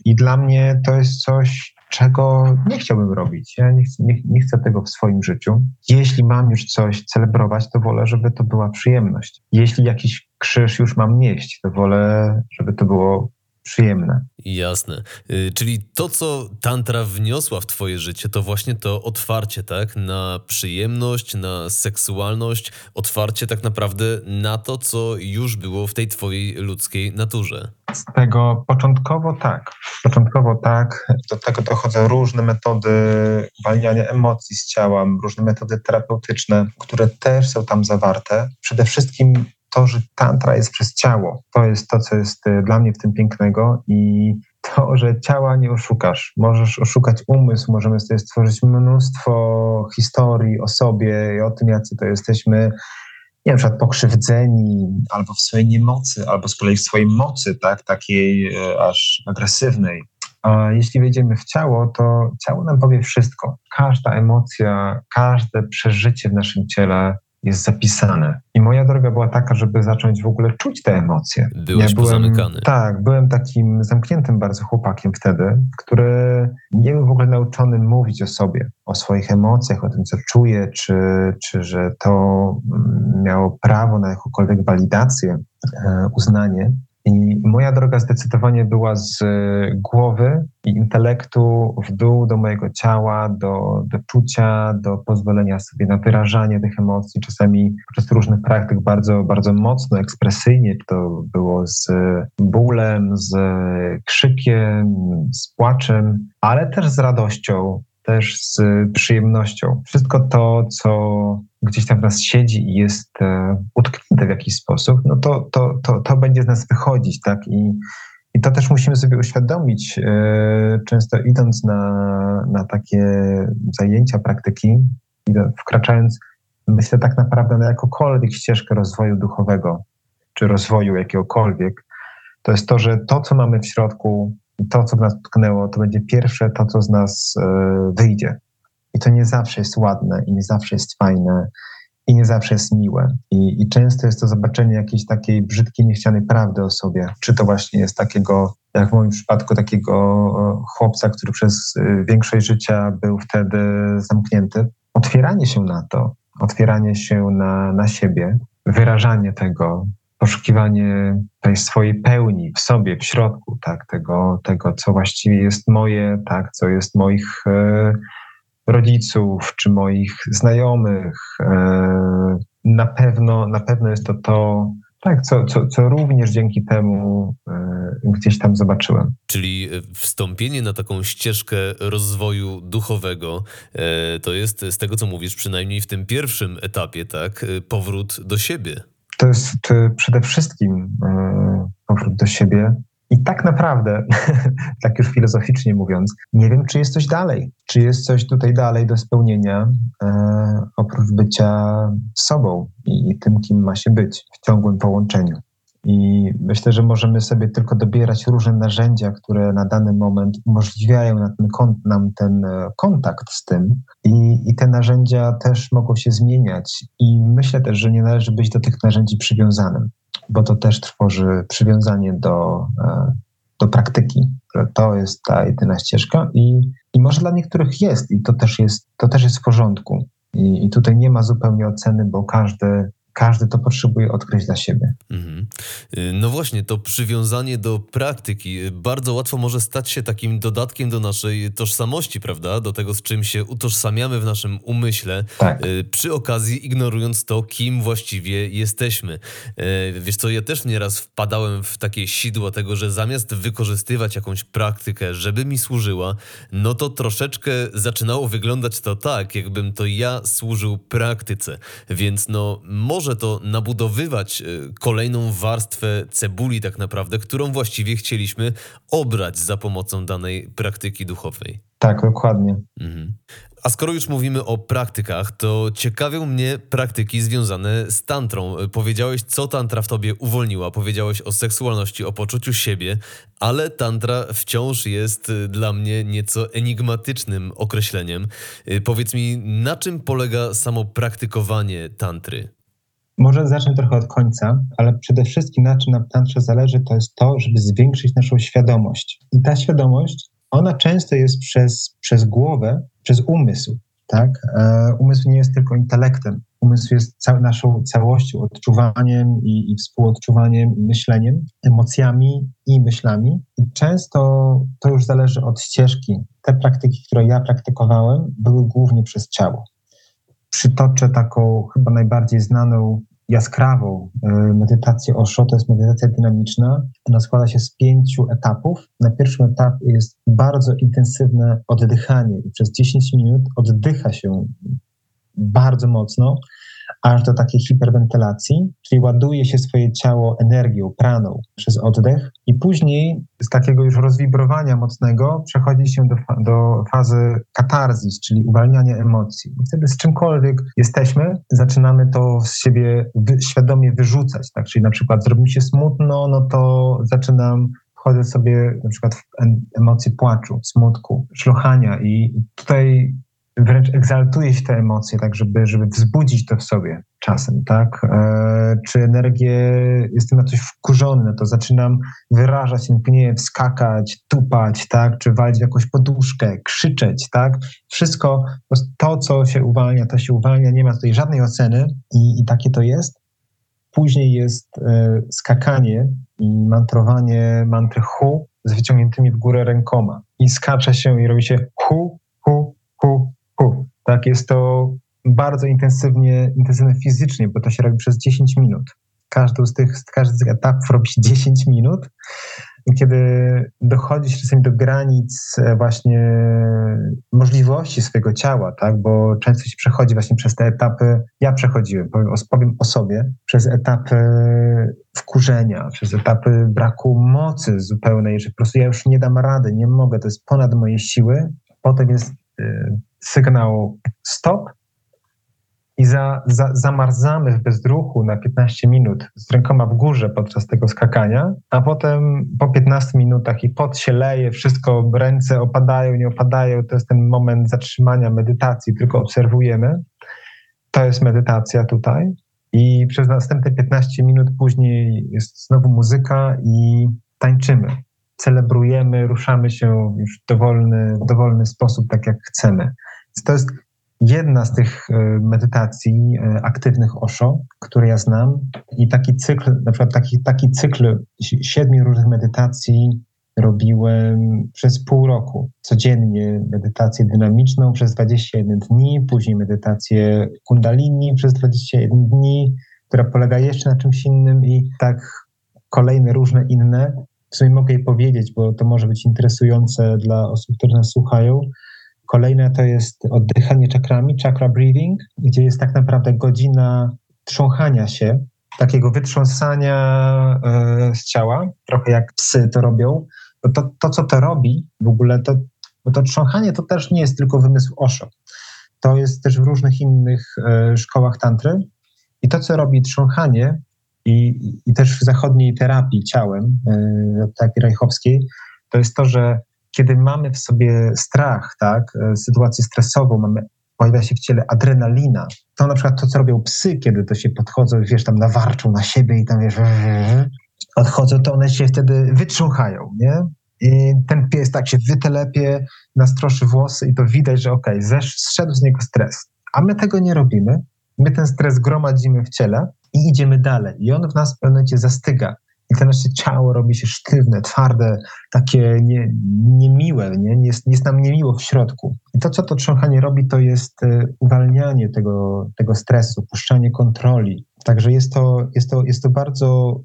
I dla mnie to jest coś, czego nie chciałbym robić. Ja nie chcę, nie, nie chcę tego w swoim życiu. Jeśli mam już coś celebrować, to wolę, żeby to była przyjemność. Jeśli jakiś krzyż już mam nieść, to wolę, żeby to było przyjemne. Jasne. Y, czyli to, co tantra wniosła w twoje życie, to właśnie to otwarcie, tak? Na przyjemność, na seksualność, otwarcie tak naprawdę na to, co już było w tej twojej ludzkiej naturze. Z tego początkowo tak. Początkowo tak. Do tego dochodzą różne metody uwalniania emocji z ciała, różne metody terapeutyczne, które też są tam zawarte. Przede wszystkim to, że tantra jest przez ciało. To jest to, co jest e, dla mnie w tym pięknego i to, że ciała nie oszukasz. Możesz oszukać umysł, możemy sobie stworzyć mnóstwo historii o sobie i o tym, jacy to jesteśmy, nie wiem, przykład pokrzywdzeni, albo w swojej niemocy, albo z kolei w swojej mocy, tak, takiej e, aż agresywnej. A jeśli wejdziemy w ciało, to ciało nam powie wszystko. Każda emocja, każde przeżycie w naszym ciele jest zapisane. I moja droga była taka, żeby zacząć w ogóle czuć te emocje. Byłeś ja byłem, pozamykany. Tak, byłem takim zamkniętym bardzo chłopakiem wtedy, który nie był w ogóle nauczony mówić o sobie, o swoich emocjach, o tym, co czuje, czy, czy że to miało prawo na jakąkolwiek walidację, e, uznanie. I moja droga zdecydowanie była z głowy i intelektu w dół do mojego ciała, do, do czucia, do pozwolenia sobie na wyrażanie tych emocji, czasami przez różnych praktyk bardzo, bardzo mocno, ekspresyjnie, to było z bólem, z krzykiem, z płaczem, ale też z radością, też z przyjemnością. Wszystko to, co gdzieś tam w nas siedzi i jest e, utknięte w jakiś sposób, no to, to, to, to będzie z nas wychodzić, tak? I, i to też musimy sobie uświadomić, e, często idąc na, na takie zajęcia, praktyki, wkraczając, myślę tak naprawdę na jakąkolwiek ścieżkę rozwoju duchowego, czy rozwoju jakiegokolwiek, to jest to, że to, co mamy w środku, to, co nas tknęło, to będzie pierwsze to, co z nas e, wyjdzie. I to nie zawsze jest ładne, i nie zawsze jest fajne, i nie zawsze jest miłe. I, I, często jest to zobaczenie jakiejś takiej brzydkiej, niechcianej prawdy o sobie. Czy to właśnie jest takiego, jak w moim przypadku, takiego e, chłopca, który przez e, większość życia był wtedy zamknięty. Otwieranie się na to, otwieranie się na, na siebie, wyrażanie tego, poszukiwanie tej swojej pełni w sobie, w środku, tak, tego, tego co właściwie jest moje, tak, co jest moich e, rodziców czy moich znajomych. E, na pewno, na pewno jest to to, tak, co, co, co również dzięki temu e, gdzieś tam zobaczyłem. Czyli wstąpienie na taką ścieżkę rozwoju duchowego to jest z tego, co mówisz, przynajmniej w tym pierwszym etapie, tak, powrót do siebie to jest przede wszystkim e, powrót do siebie. I tak naprawdę, tak już filozoficznie mówiąc, nie wiem, czy jest coś dalej. Czy jest coś tutaj dalej do spełnienia, e, oprócz bycia sobą i, i tym, kim ma się być w ciągłym połączeniu. I myślę, że możemy sobie tylko dobierać różne narzędzia, które na dany moment umożliwiają nam ten e, kontakt z tym. I, I te narzędzia też mogą się zmieniać. I myślę też, że nie należy być do tych narzędzi przywiązanym, bo to też tworzy przywiązanie do, e, do praktyki, to jest ta jedyna ścieżka. I, I może dla niektórych jest, i to też jest, to też jest w porządku. I, I tutaj nie ma zupełnie oceny, bo każdy każdy to potrzebuje odkryć dla siebie. Mhm. Y, no właśnie, to przywiązanie do praktyki y, bardzo łatwo może stać się takim dodatkiem do naszej tożsamości, prawda? Do tego, z czym się utożsamiamy w naszym umyśle, tak. Y, przy okazji ignorując to, kim właściwie jesteśmy. Wiesz co, ja też nieraz wpadałem w takie sidła tego, że zamiast wykorzystywać jakąś praktykę, żeby mi służyła, no to troszeczkę zaczynało wyglądać to tak, jakbym to ja służył praktyce. Więc no, może może to nabudowywać y, kolejną warstwę cebuli, tak naprawdę, którą właściwie chcieliśmy obrać za pomocą danej praktyki duchowej. Tak, dokładnie. Mhm. A skoro już mówimy o praktykach, to ciekawią mnie praktyki związane z tantrą. Powiedziałeś, co tantra w tobie uwolniła, powiedziałeś o seksualności, o poczuciu siebie, ale tantra wciąż jest y, dla mnie nieco enigmatycznym określeniem. Powiedz mi, na czym polega samo praktykowanie tantry? Może zacznę trochę od końca, ale przede wszystkim na czym nam tantrze zależy, to jest to, żeby zwiększyć naszą świadomość. I ta świadomość ona często jest przez, przez głowę, przez umysł. Tak? E, umysł nie jest tylko intelektem. Umysł jest naszą całością, odczuwaniem i, i współodczuwaniem, i myśleniem, emocjami i myślami. I często to już zależy od ścieżki. Te praktyki, które ja praktykowałem, były głównie przez ciało. Przytoczę taką chyba najbardziej znaną jaskrawą e, medytację Osho, to jest medytacja dynamiczna. Ona składa się z pięciu etapów. Na pierwszym etapie jest bardzo intensywne oddychanie i przez 10 minut oddycha się bardzo mocno aż do takiej hiperwentylacji, czyli ładuje się swoje ciało energią, praną przez oddech i później z takiego już rozwibrowania mocnego przechodzi się do, do fazy katarzis, czyli uwalniania emocji. I wtedy z czymkolwiek jesteśmy, zaczynamy to z siebie wy, świadomie wyrzucać, tak? Czyli na przykład zrobi mi się smutno, no to zaczynam wchodzę sobie na przykład w emocje płaczu, smutku, szlochania i tutaj wręcz egzaltuje się te emocje, tak, żeby, żeby wzbudzić to w sobie czasem, tak? E, czy energię, jestem na coś wkurzony, to zaczynam wyrażać ten gniew, skakać, tupać, tak? Czy walić w jakąś poduszkę, krzyczeć, tak? Wszystko, to, co się uwalnia, to się uwalnia, nie ma tutaj żadnej oceny i, i takie to jest. Później jest e, skakanie i mantrowanie mantry hu z wyciągniętymi w górę rękoma. I skacze się i robi się hu, tak, jest to bardzo intensywnie, intensywne fizycznie, bo to się robi przez 10 minut. Każdy z tych, każdy z tych etapów robi się 10 minut. Kiedy dochodzi czasami do granic e, właśnie możliwości swojego ciała, tak? bo często się przechodzi właśnie przez te etapy, ja przechodziłem, powiem, powiem o sobie, przez etapy wkurzenia, przez etapy braku mocy zupełnej, że po prostu ja już nie dam rady, nie mogę, to jest ponad moje siły. Potem jest sygnał stop i za, za, zamarzamy w bezruchu na 15 minut z rękoma w górze podczas tego skakania, a potem po 15 minutach i pot się leje, wszystko, ręce opadają, nie opadają, to jest ten moment zatrzymania medytacji, tylko obserwujemy. To jest medytacja tutaj. I przez następne 15 minut później jest znowu muzyka i tańczymy. Celebrujemy, ruszamy się już w dowolny, dowolny sposób, tak jak chcemy. To jest jedna z tych e, medytacji e, aktywnych Osho, które ja znam. I taki cykl, na przykład taki, taki cykl siedmiu różnych medytacji robiłem przez pół roku. Codziennie medytację dynamiczną przez 21 dni, później medytację kundalini przez 21 dni, która polega jeszcze na czymś innym i tak kolejne różne inne. W sumie mogę jej powiedzieć, bo to może być interesujące dla osób, które nas słuchają. Kolejne to jest oddychanie czakrami, chakra breathing, gdzie jest tak naprawdę godzina trząchania się, takiego wytrząsania e, z ciała, trochę jak psy to robią. Bo to, to co to robi w ogóle, to, bo to trząchanie to też nie jest tylko wymysł Osho. To jest też w różnych innych e, szkołach tantry. I to, co robi trząchanie, i, i też w zachodniej terapii ciałem, e, takiej rajchowskiej, to jest to, że kiedy mamy w sobie strach, tak, e, sytuację stresową, mamy, pojawia się w ciele adrenalina, to na przykład to, co robią psy, kiedy to się podchodzą, wiesz, tam nawarczą na siebie i tam, wiesz, odchodzą, to one się wtedy wytrząchają, nie? I ten pies tak się wytelepie, nastroszy włosy i to widać, że okej, okay, zszedł z niego stres. A my tego nie robimy. My ten stres gromadzimy w ciele i idziemy dalej. I on w nas w pewnym momencie zastyga i to nasze ciało robi się sztywne, twarde, takie nie, niemiłe, nie? Jest, jest nam niemiło w środku. I to, co to trząchanie robi, to jest e, uwalnianie tego, tego stresu, puszczanie kontroli. Także jest to, jest to, jest to bardzo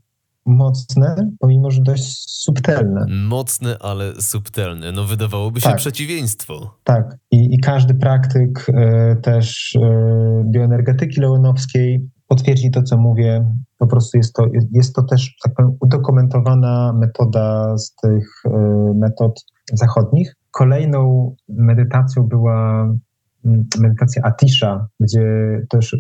mocne, pomimo że dość subtelne. Mocne, ale subtelne. No wydawałoby się tak. przeciwieństwo. Tak. I, I każdy praktyk e, też e, bioenergetyki leonowskiej potwierdzi to, co mówię. Po prostu jest to, jest to też tak powiem, udokumentowana metoda z tych e, metod zachodnich. Kolejną medytacją była medytacja Atisha, gdzie też,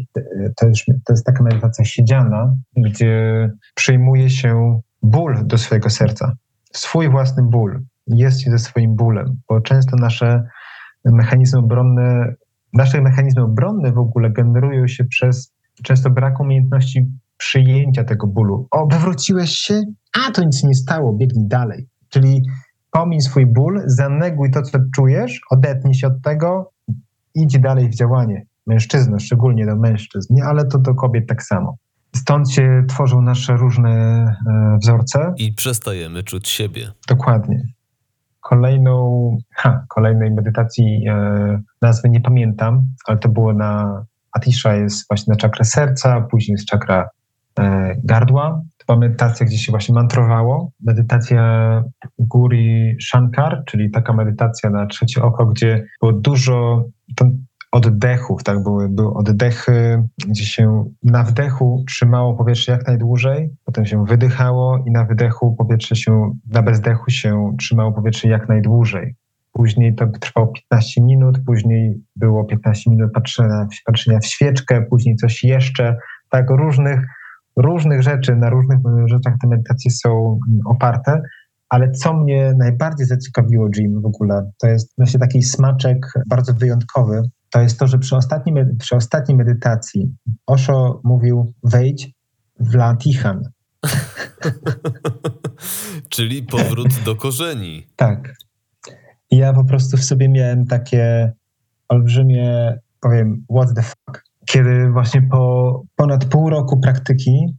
też to jest taka medytacja siedziana, gdzie przyjmuje się ból do swojego serca, swój własny ból, jest się ze swoim bólem, bo często nasze mechanizmy obronne, nasze mechanizmy obronne w ogóle generują się przez często brak umiejętności przyjęcia tego bólu. O, wywróciłeś się? A, to nic nie stało, biegnij dalej. Czyli pomiń swój ból, zaneguj to, co czujesz, odetnij się od tego, idź dalej w działanie. Mężczyzna, szczególnie do mężczyzn, nie? ale to do kobiet tak samo. Stąd się tworzą nasze różne e, wzorce. I przestajemy czuć siebie. Dokładnie. Kolejną, ha, kolejnej medytacji e, nazwy nie pamiętam, ale to było na Atisha jest właśnie na czakrę serca, później jest czakra e, gardła. To była medytacja, gdzie się właśnie mantrowało. Medytacja Guri Shankar, czyli taka medytacja na trzecie oko, gdzie było dużo, oddechów, tak, były, były oddechy, gdzie się na wdechu trzymało powietrze jak najdłużej, potem się wydychało i na wydechu powietrze się, na bezdechu się trzymało powietrze jak najdłużej. Później to trwało 15 minut, później było 15 minut patrzenia, patrzenia w świeczkę, później coś jeszcze, tak, różnych, różnych rzeczy, na różnych rzeczach te medytacje są oparte, ale co mnie najbardziej zaciekawiło, Jim, w ogóle, to jest właśnie taki smaczek bardzo wyjątkowy, to jest to, że przy ostatniej, przy ostatniej medytacji Osho mówił wejdź w Latihan. Czyli powrót do korzeni. Tak. I ja po prostu w sobie miałem takie olbrzymie, powiem, what the fuck. Kiedy właśnie po ponad pół roku praktyki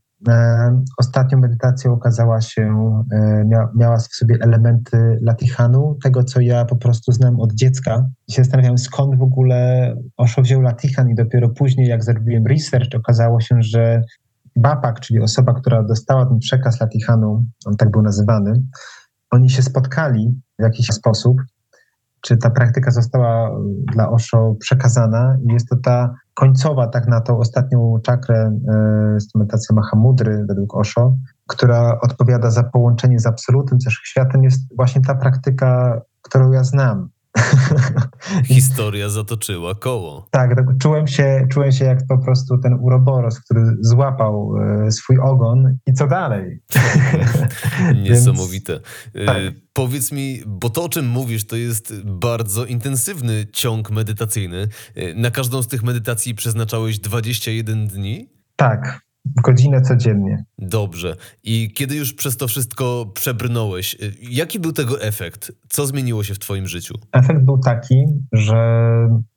ostatnią medytacją okazała się, e, miała w sobie elementy latihanu, tego co ja po prostu znam od dziecka. I się zastanawiałem, skąd w ogóle Osho wziął latihan i dopiero później, jak zrobiłem research, okazało się, że Bapak, czyli osoba, która dostała ten przekaz latihanu, on tak był nazywany, oni się spotkali w jakiś sposób czy ta praktyka została dla Osho przekazana i jest to ta końcowa tak na tą ostatnią czakrę, jest to medytacja Mahamudry według Osho, która odpowiada za połączenie z absolutem, z światem, jest właśnie ta praktyka, którą ja znam. Historia zatoczyła koło. Tak, tak, czułem się, czułem się jak po prostu ten uroboros, który złapał e, swój ogon i co dalej. Niesamowite. Więc, tak. Powiedz mi, bo to o czym mówisz, to jest bardzo intensywny ciąg medytacyjny. E, na każdą z tych medytacji przeznaczałeś 21 dni? Tak, godzinę codziennie. Dobrze. I kiedy już przez to wszystko przebrnąłeś, y, jaki był tego efekt? Co zmieniło się w Twoim życiu? Efekt był taki, że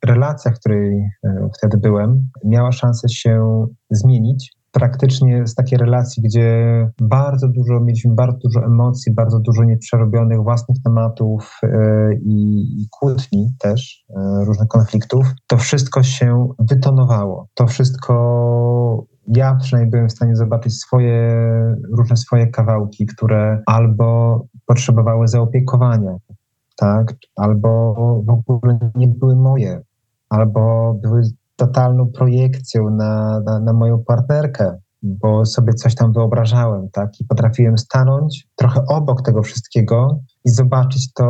relacja, w której e, wtedy byłem, miała szansę się zmienić. Praktycznie z takiej relacji, gdzie bardzo dużo, mieliśmy bardzo dużo emocji, bardzo dużo nieprzerobionych własnych tematów yy, i kłótni też, yy, różnych konfliktów, to wszystko się wytonowało. To wszystko ja przynajmniej byłem w stanie zobaczyć swoje, różne swoje kawałki, które albo potrzebowały zaopiekowania, tak, albo w ogóle nie były moje, albo były totalną projekcją na, na, na moją partnerkę, bo sobie coś tam wyobrażałem, tak, i potrafiłem stanąć trochę obok tego wszystkiego i zobaczyć to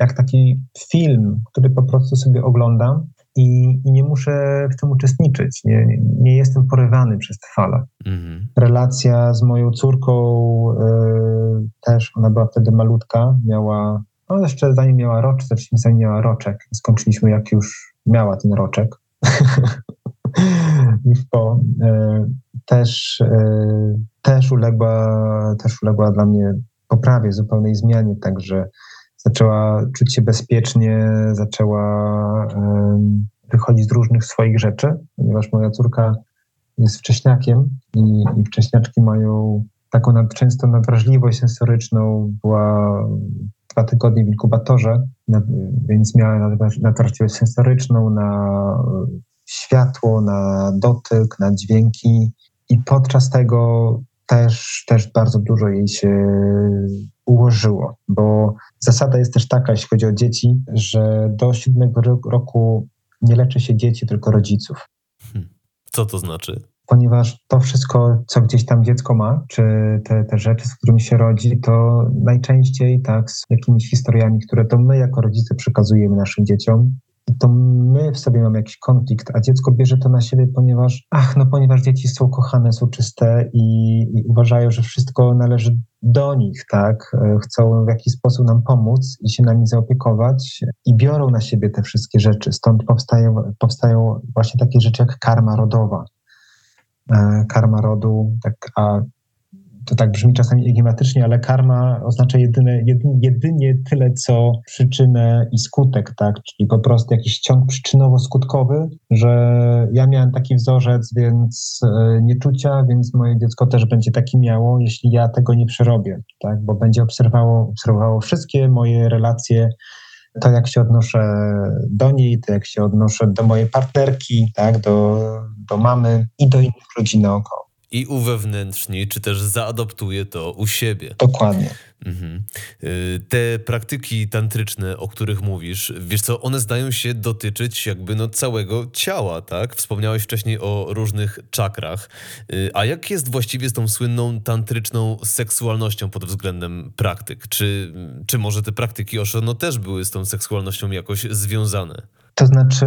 jak taki film, który po prostu sobie oglądam i, i nie muszę w tym uczestniczyć. Nie, nie, jestem porywany przez te fale. Mhm. Relacja z moją córką y, też, ona była wtedy malutka, miała, no jeszcze zanim miała roczek, zanim miała roczek, skończyliśmy jak już miała ten roczek. już po, y, też, y, też, uległa, też uległa dla mnie poprawie, zupełnej zmianie, także zaczęła czuć się bezpiecznie, zaczęła wychodzić z różnych swoich rzeczy, ponieważ moja córka jest wcześniakiem i, i wcześniaczki mają taką nad, często nadwrażliwość sensoryczną, była dwa tygodnie w inkubatorze, więc miała nadwrażliwość sensoryczną na światło, na dotyk, na dźwięki. I podczas tego też, też bardzo dużo jej się ułożyło, bo zasada jest też taka, jeśli chodzi o dzieci, że do siódmego roku nie leczy się dzieci, tylko rodziców. Hmm. Co to znaczy? Ponieważ to wszystko, co gdzieś tam dziecko ma, czy te, te rzeczy, z którymi się rodzi, to najczęściej tak z jakimiś historiami, które to my jako rodzice przekazujemy naszym dzieciom, to my w sobie mamy jakiś konflikt, a dziecko bierze to na siebie, ponieważ, ach, no ponieważ dzieci są kochane, są czyste i, i uważają, że wszystko należy do nich, tak? E, chcą w jakiś sposób nam pomóc i się nami zaopiekować i biorą na siebie te wszystkie rzeczy. Stąd powstają, powstają właśnie takie rzeczy jak karma rodowa. E, karma rodu, tak, a to tak brzmi czasami enigmatycznie, ale karma oznacza jedyne, jedynie, jedynie tyle, co przyczynę i skutek, tak? Czyli po prostu jakiś ciąg przyczynowo-skutkowy, że ja miałem taki wzorzec, więc e, nieczucia, więc moje dziecko też będzie taki miało, jeśli ja tego nie przerobię, tak? Bo będzie obserwowało, obserwowało wszystkie moje relacje to jak się odnoszę do niej, to jak się odnoszę do mojej partnerki, tak, do, do mamy i do innych ludzi naokoło i uwewnętrzni, czy też zaadoptuje to u siebie. Dokładnie. Mhm. Y, te praktyki tantryczne, o których mówisz, wiesz co, one zdają się dotyczyć jakby no całego ciała, tak? Wspomniałeś wcześniej o różnych czakrach. Y, a jak jest właściwie z tą słynną tantryczną seksualnością pod względem praktyk? Czy, czy może te praktyki Osho no też były z tą seksualnością jakoś związane? To znaczy,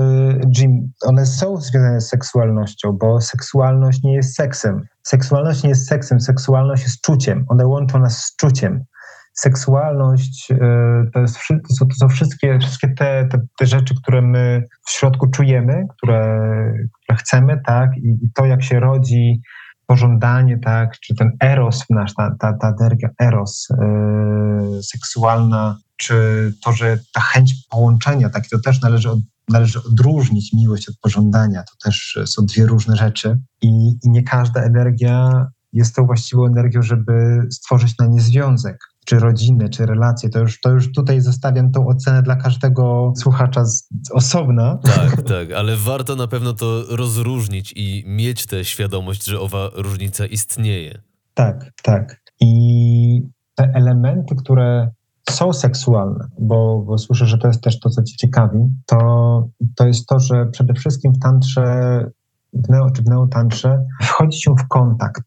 Jim, one są związane z seksualnością, bo seksualność nie jest seksem. Seksualność nie jest seksem, seksualność jest czuciem. One łączą nas z czuciem. Seksualność y, to, jest, to, są, to są wszystkie, wszystkie te, te, te, rzeczy, które my w środku czujemy, które, które chcemy, tak? I, I, to, jak się rodzi pożądanie, tak? Czy ten eros nasz, ta, ta, ta energia eros yy, seksualna, czy to, że ta chęć połączenia, tak, to też należy od, należy odróżnić miłość od pożądania. To też są dwie różne rzeczy i, i nie każda energia jest tą właściwą energią, żeby stworzyć na nie związek, czy rodzinę, czy relacje. To już, to już tutaj zostawiam tą ocenę dla każdego słuchacza z, z osobna. Tak, tak, ale warto na pewno to rozróżnić i mieć tę świadomość, że owa różnica istnieje. Tak, tak. I te elementy, które są seksualne, bo, bo słyszę, że to jest też to, co ci ciekawi, to, to jest to, że przede wszystkim w tantrze, w neo czy w neotantrze wchodzi się w kontakt.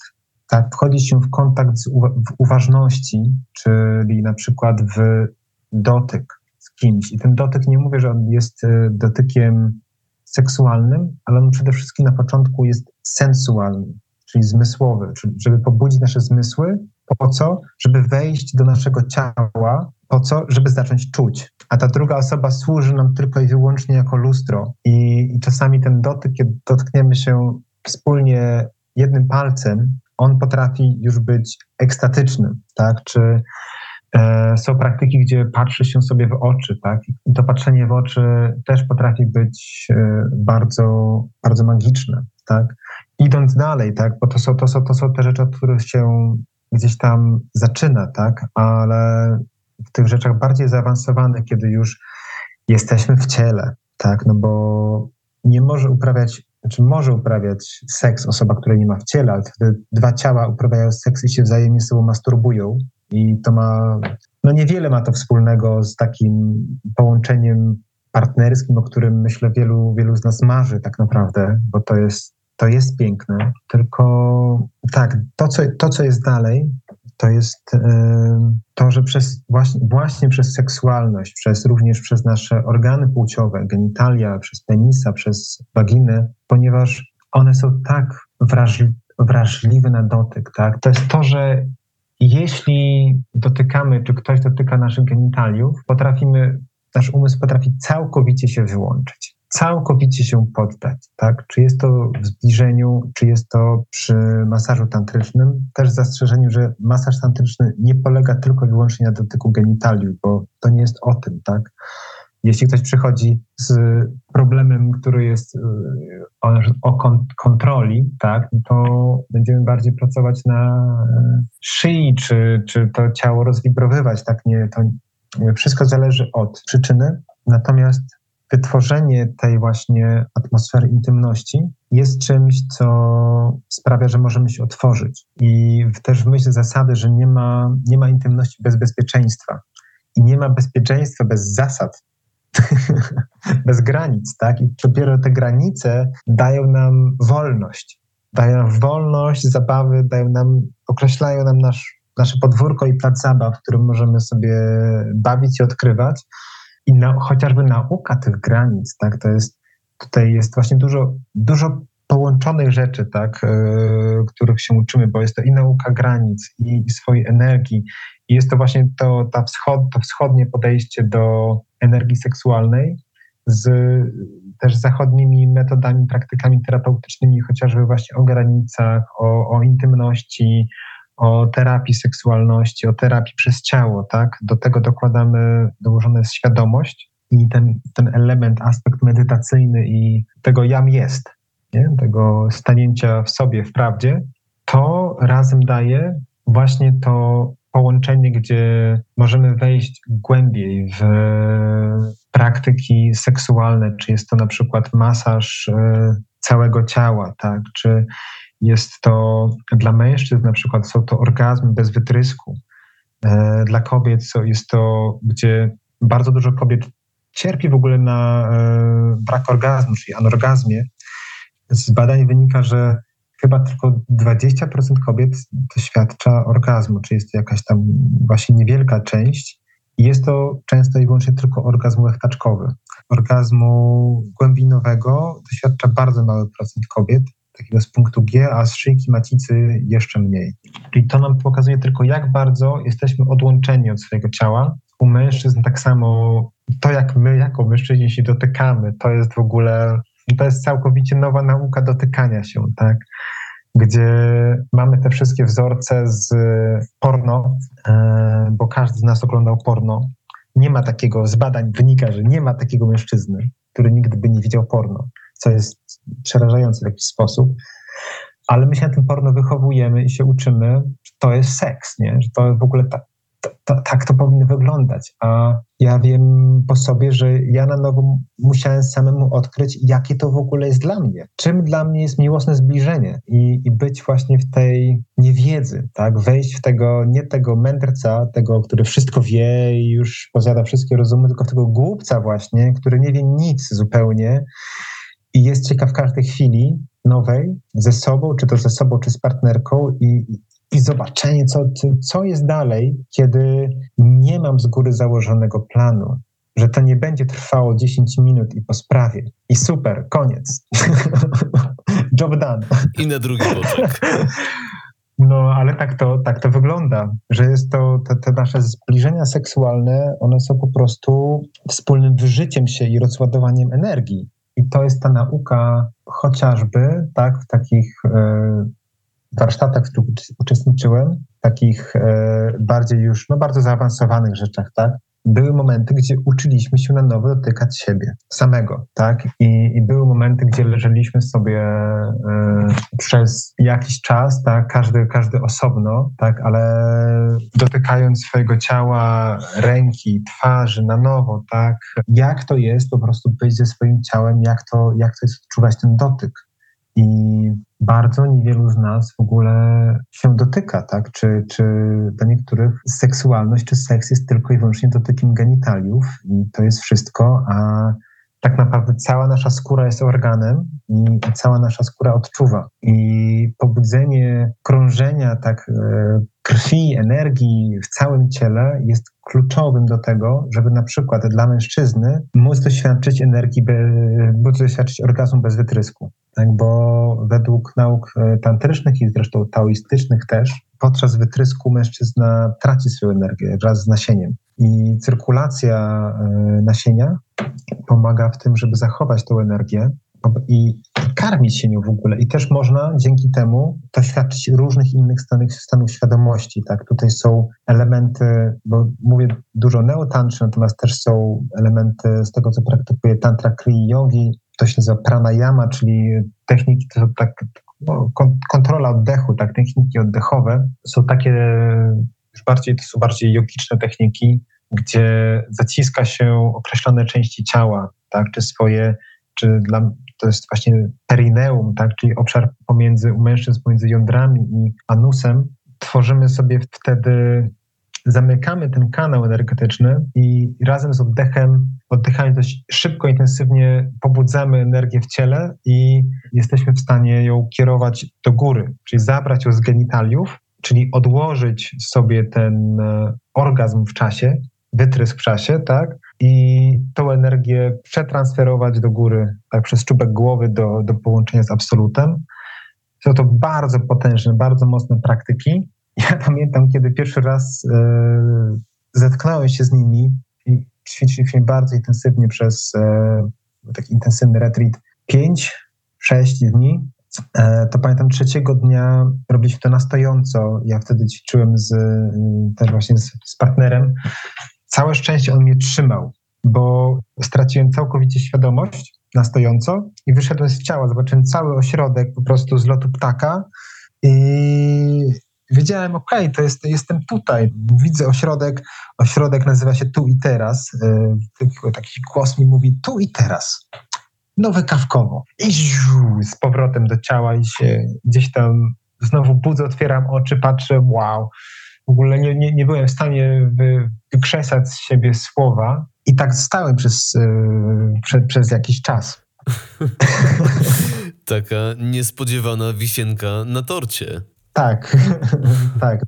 Tak, wchodzi się w kontakt z uwa w uważności, czyli na przykład w dotyk z kimś. I ten dotyk nie mówię, że on jest y, dotykiem seksualnym, ale on przede wszystkim na początku jest sensualny, czyli zmysłowy, czyli żeby pobudzić nasze zmysły po co? Żeby wejść do naszego ciała. Po co? Żeby zacząć czuć. A ta druga osoba służy nam tylko i wyłącznie jako lustro. I, i czasami ten dotyk, kiedy dotkniemy się wspólnie jednym palcem, on potrafi już być ekstatyczny, tak? Czy e, są praktyki, gdzie patrzy się sobie w oczy, tak? I to patrzenie w oczy też potrafi być e, bardzo, bardzo magiczne, tak? Idąc dalej, tak? Bo to są, to, są, to są te rzeczy, od których się gdzieś tam zaczyna, tak? Ale w tych rzeczach bardziej zaawansowanych, kiedy już jesteśmy w ciele, tak? No bo nie może uprawiać, znaczy może uprawiać seks osoba, która nie ma w ciele, ale wtedy dwa ciała uprawiają seks i się wzajemnie sobą masturbują i to ma, no niewiele ma to wspólnego z takim połączeniem partnerskim, o którym myślę wielu, wielu z nas marzy tak naprawdę, bo to jest to jest piękne, tylko tak, to co, to, co jest dalej, to jest to, że przez, właśnie, właśnie przez seksualność, przez również przez nasze organy płciowe, genitalia, przez penisa, przez waginę, ponieważ one są tak wrażli, wrażliwe na dotyk, tak? To jest to, że jeśli dotykamy, czy ktoś dotyka naszych genitaliów, potrafimy, nasz umysł potrafi całkowicie się wyłączyć całkowicie się poddać, tak? Czy jest to w zbliżeniu, czy jest to przy masażu tantrycznym, też z zastrzeżeniem, że masaż tantryczny nie polega tylko i wyłącznie na dotyku genitaliów, bo to nie jest o tym, tak? Jeśli ktoś przychodzi z problemem, który jest y, o, o kontroli, tak, to będziemy bardziej pracować na y, szyi, czy, czy to ciało rozwibrowywać, tak? Nie, to wszystko zależy od przyczyny. Natomiast wytworzenie tej właśnie atmosfery intymności jest czymś, co sprawia, że możemy się otworzyć. I też w myśl zasady, że nie ma, nie ma intymności bez bezpieczeństwa. I nie ma bezpieczeństwa bez zasad, bez granic, tak? I dopiero te granice dają nam wolność. Dają nam wolność, zabawy, dają nam, określają nam nasz, nasze podwórko i plac zabaw, w którym możemy sobie bawić i odkrywać. I na, chociażby nauka tych granic, tak, to jest, tutaj jest właśnie dużo, dużo połączonych rzeczy, tak, yy, których się uczymy, bo jest to i nauka granic, i, i swojej energii, i jest to właśnie to, ta wschod, to wschodnie podejście do energii seksualnej z też zachodnimi metodami, praktykami terapeutycznymi, chociażby właśnie o granicach, o, o intymności, o terapii seksualności, o terapii przez ciało, tak? Do tego dokładamy, dołożona jest świadomość i ten, ten element, aspekt medytacyjny i tego jam jest, nie? tego stanięcia w sobie, w prawdzie, to razem daje właśnie to połączenie, gdzie możemy wejść głębiej w praktyki seksualne, czy jest to na przykład masaż e, całego ciała, tak? czy jest to dla mężczyzn na przykład są to orgazmy bez wytrysku. E, dla kobiet jest to, gdzie bardzo dużo kobiet cierpi w ogóle na e, brak orgazmu, czyli anorgazmie. Z badań wynika, że chyba tylko 20% kobiet doświadcza orgazmu, czy jest to jakaś tam właśnie niewielka część. I jest to często i wyłącznie tylko orgazm łechtaczkowy. Orgazmu głębinowego doświadcza bardzo mały procent kobiet, takiego z punktu G, a z szyjki macicy jeszcze mniej. I to nam pokazuje tylko, jak bardzo jesteśmy odłączeni od swojego ciała. U mężczyzn tak samo to, jak my jako mężczyźni się dotykamy, to jest w ogóle, to jest całkowicie nowa nauka dotykania się, tak? Gdzie mamy te wszystkie wzorce z porno, e, bo każdy z nas oglądał porno. Nie ma takiego, z badań wynika, że nie ma takiego mężczyzny, który nigdy by nie widział porno co jest przerażające w jakiś sposób. Ale my się na tym porno wychowujemy i się uczymy, że to jest seks, nie? że to w ogóle ta, to, tak powinno wyglądać. A ja wiem po sobie, że ja na nowo musiałem samemu odkryć, jakie to w ogóle jest dla mnie. Czym dla mnie jest miłosne zbliżenie i, i być właśnie w tej niewiedzy, tak? Wejść w tego, nie tego mędrca, tego, który wszystko wie i już posiada wszystkie rozumy, tylko w tego głupca właśnie, który nie wie nic zupełnie i jest ciekaw każdej chwili nowej ze sobą, czy to ze sobą, czy z partnerką i, i zobaczenie, co, co jest dalej, kiedy nie mam z góry założonego planu, że to nie będzie trwało 10 minut i po sprawie. I super, koniec. Job done. I na drugi boczek. No, ale tak to, tak to wygląda, że jest to, te, te nasze zbliżenia seksualne, one są po prostu wspólnym wyżyciem się i rozładowaniem energii. I to jest ta nauka chociażby tak, w takich e, warsztatach, w których uczestniczyłem, takich e, bardziej już, no bardzo zaawansowanych rzeczach, tak? Były momenty, gdzie uczyliśmy się na nowo dotykać siebie samego, tak? I, i były momenty, gdzie leżeliśmy sobie y, przez jakiś czas, tak? Każdy, każdy osobno, tak? Ale dotykając swojego ciała, ręki, twarzy na nowo, tak? Jak to jest po prostu być ze swoim ciałem, jak to, jak to jest odczuwać ten dotyk, i bardzo niewielu z nas w ogóle się dotyka, tak? Czy, czy dla niektórych seksualność czy seks jest tylko i wyłącznie dotykiem genitaliów i to jest wszystko, a tak naprawdę cała nasza skóra jest organem i, cała nasza skóra odczuwa. I pobudzenie krążenia tak e, krwi, energii w całym ciele jest kluczowym do tego, żeby na przykład dla mężczyzny móc doświadczyć energii, móc doświadczyć orgazmu bez wytrysku tak, bo według nauk e, tantrycznych i zresztą taoistycznych też, podczas wytrysku mężczyzna traci swoją energię wraz z nasieniem. I cyrkulacja e, nasienia pomaga w tym, żeby zachować tą energię i karmić się nią w ogóle. I też można dzięki temu doświadczyć różnych innych stanów, stanów świadomości. Tak? Tutaj są elementy, bo mówię dużo neotantrzy, natomiast też są elementy z tego, co praktykuje tantra kri yogi, to się nazywa pranayama, czyli techniki, to tak no, kontrola oddechu, tak, techniki oddechowe są takie już bardziej, to są bardziej jogiczne techniki, gdzie zaciska się określone części ciała, tak, czy swoje, czy dla, to jest właśnie perineum, tak, czyli obszar pomiędzy, u mężczyzn pomiędzy jądrami i anusem. Tworzymy sobie wtedy zamykamy ten kanał energetyczny i razem z oddechem, oddychając dość szybko, intensywnie, pobudzamy energię w ciele i jesteśmy w stanie ją kierować do góry, czyli zabrać ją z genitaliów, czyli odłożyć sobie ten e, orgazm w czasie, wytrysk w czasie, tak? I tą energię przetransferować do góry, tak, przez czubek głowy do, do połączenia z absolutem. Są to bardzo potężne, bardzo mocne praktyki, ja pamiętam, kiedy pierwszy raz e, zetknąłem się z nimi i ćwiczyliśmy bardzo intensywnie przez e, taki intensywny retreat, 5-6 dni, e, to pamiętam trzeciego dnia robiliśmy to na stojąco. Ja wtedy ćwiczyłem z, też właśnie z, z partnerem. Całe szczęście on mnie trzymał, bo straciłem całkowicie świadomość na stojąco i wyszedłem z ciała. Zobaczyłem cały ośrodek po prostu z lotu ptaka i wiedziałem, ok, to jest, jestem tutaj. Widzę ośrodek, ośrodek nazywa się tu i teraz. Yy, taki głos mi mówi tu i teraz. Nowe kawkowo. I z powrotem do ciała i się gdzieś tam znowu budzę, otwieram oczy, patrzę, wow. W ogóle nie, nie, nie byłem w stanie wy, wykrzesać z siebie słowa i tak stałem przez, przez, przez jakiś czas. Taka niespodziewana wisienka na torcie. Tak, tak.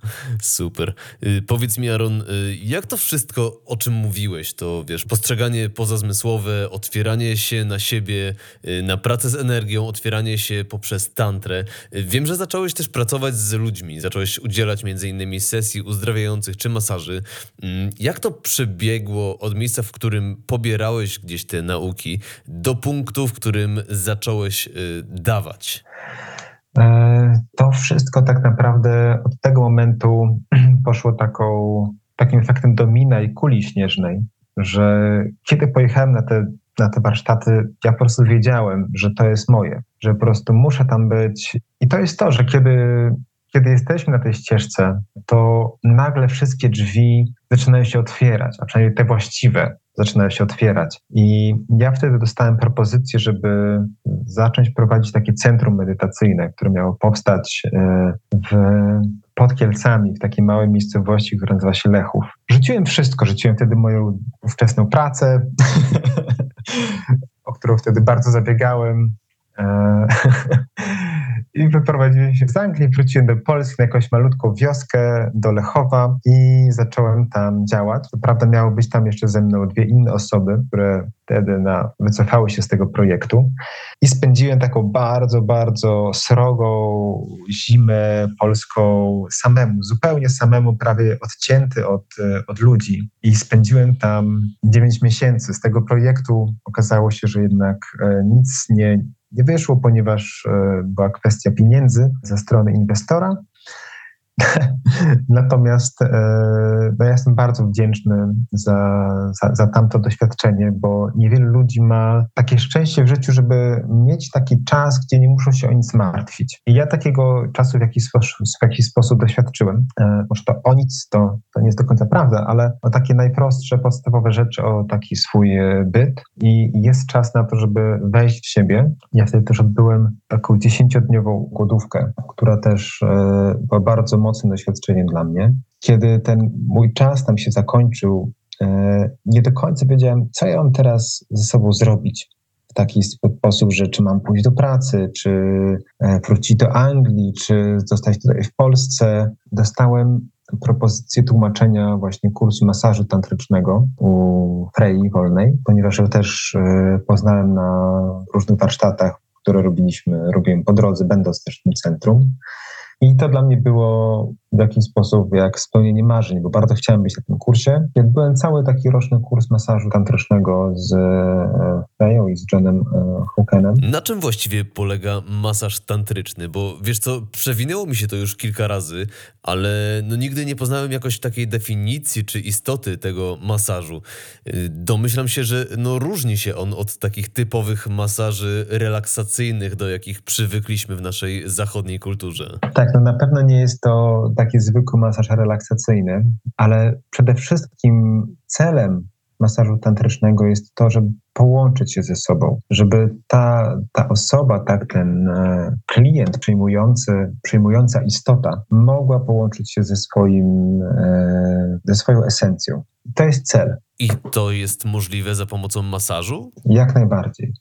Super. Y, powiedz mi, Aaron, y, jak to wszystko, o czym mówiłeś, to wiesz, postrzeganie pozazmysłowe, otwieranie się na siebie, y, na pracę z energią, otwieranie się poprzez tantrę. Wiem, że zacząłeś też pracować z ludźmi, zacząłeś udzielać między innymi sesji uzdrawiających czy masaży. Mm, jak to przebiegło od miejsca, w którym pobierałeś gdzieś te nauki, do punktu, w którym zacząłeś dawać? E, to wszystko tak naprawdę od tego momentu poszło taką, takim efektem domina i kuli śnieżnej, że kiedy pojechałem na te, na te warsztaty, ja po prostu wiedziałem, że to jest moje, że po prostu muszę tam być. I to jest to, że kiedy, kiedy jesteśmy na tej ścieżce, to nagle wszystkie drzwi zaczynają się otwierać, a przynajmniej te właściwe zaczynają się otwierać. I ja wtedy dostałem propozycję, żeby zacząć prowadzić takie centrum medytacyjne, które miało powstać e, w, pod Kielcami, w takiej małej miejscowości, która nazywa się Lechów. Rzuciłem wszystko, rzuciłem wtedy moją ówczesną pracę, o którą wtedy bardzo zabiegałem. E, I wyprowadziłem się z Anglii, wróciłem do Polski na jakąś malutką wioskę, do Lechowa i zacząłem tam działać. To prawda miało być tam jeszcze ze mną dwie inne osoby, które wtedy na, wycofały się z tego projektu. I spędziłem taką bardzo, bardzo srogą zimę polską samemu, zupełnie samemu, prawie odcięty od, od ludzi. I spędziłem tam 9 miesięcy. Z tego projektu okazało się, że jednak e, nic nie, nie wyszło, ponieważ e, była kwestia pieniędzy ze strony inwestora. Natomiast e, no ja jestem bardzo wdzięczny za, za, za tamto doświadczenie, bo niewiele ludzi ma takie szczęście w życiu, żeby mieć taki czas, gdzie nie muszą się o nic martwić. I ja takiego czasu w jakiś w jakiś sposób doświadczyłem. E, może to o nic to, to nie jest do końca prawda, ale o takie najprostsze, podstawowe rzeczy, o taki swój e, byt. I jest czas na to, żeby wejść w siebie. Ja wtedy też odbyłem taką dziesięciodniową głodówkę, która też była bardzo mocnym doświadczeniem dla mnie. Kiedy ten mój czas tam się zakończył, e, nie do końca wiedziałem, co ja mam teraz ze sobą zrobić. W taki sposób, że czy mam pójść do pracy, czy e, wrócić do Anglii, czy zostać tutaj w Polsce. Dostałem propozycję tłumaczenia właśnie kursu masażu tantrycznego u Frei Wolnej, ponieważ ją też e, poznałem na różnych warsztatach, które robiliśmy, robiłem po drodze, będąc też w tym centrum. I to dla mnie było w jakiś sposób jak spełnienie marzeń, bo bardzo chciałem być na tym kursie. Jak byłem cały taki roczny kurs masażu tantrycznego z Feją i z Johnem e, Hawkenem. Na czym właściwie polega masaż tantryczny? Bo wiesz co, przewinęło mi się to już kilka razy, ale no nigdy nie poznałem jakoś takiej definicji czy istoty tego masażu. Y, domyślam się, że no różni się on od takich typowych masaży relaksacyjnych, do jakich przywykliśmy w naszej zachodniej kulturze. Tak, no na pewno nie jest to taki zwykły masaż relaksacyjny, ale przede wszystkim celem masażu tantrycznego jest to, żeby połączyć się ze sobą, żeby ta, ta osoba, tak, ten e, klient przyjmujący, przyjmująca istota mogła połączyć się ze, swoim, e, ze swoją esencją. To jest cel. I to jest możliwe za pomocą masażu? Jak najbardziej.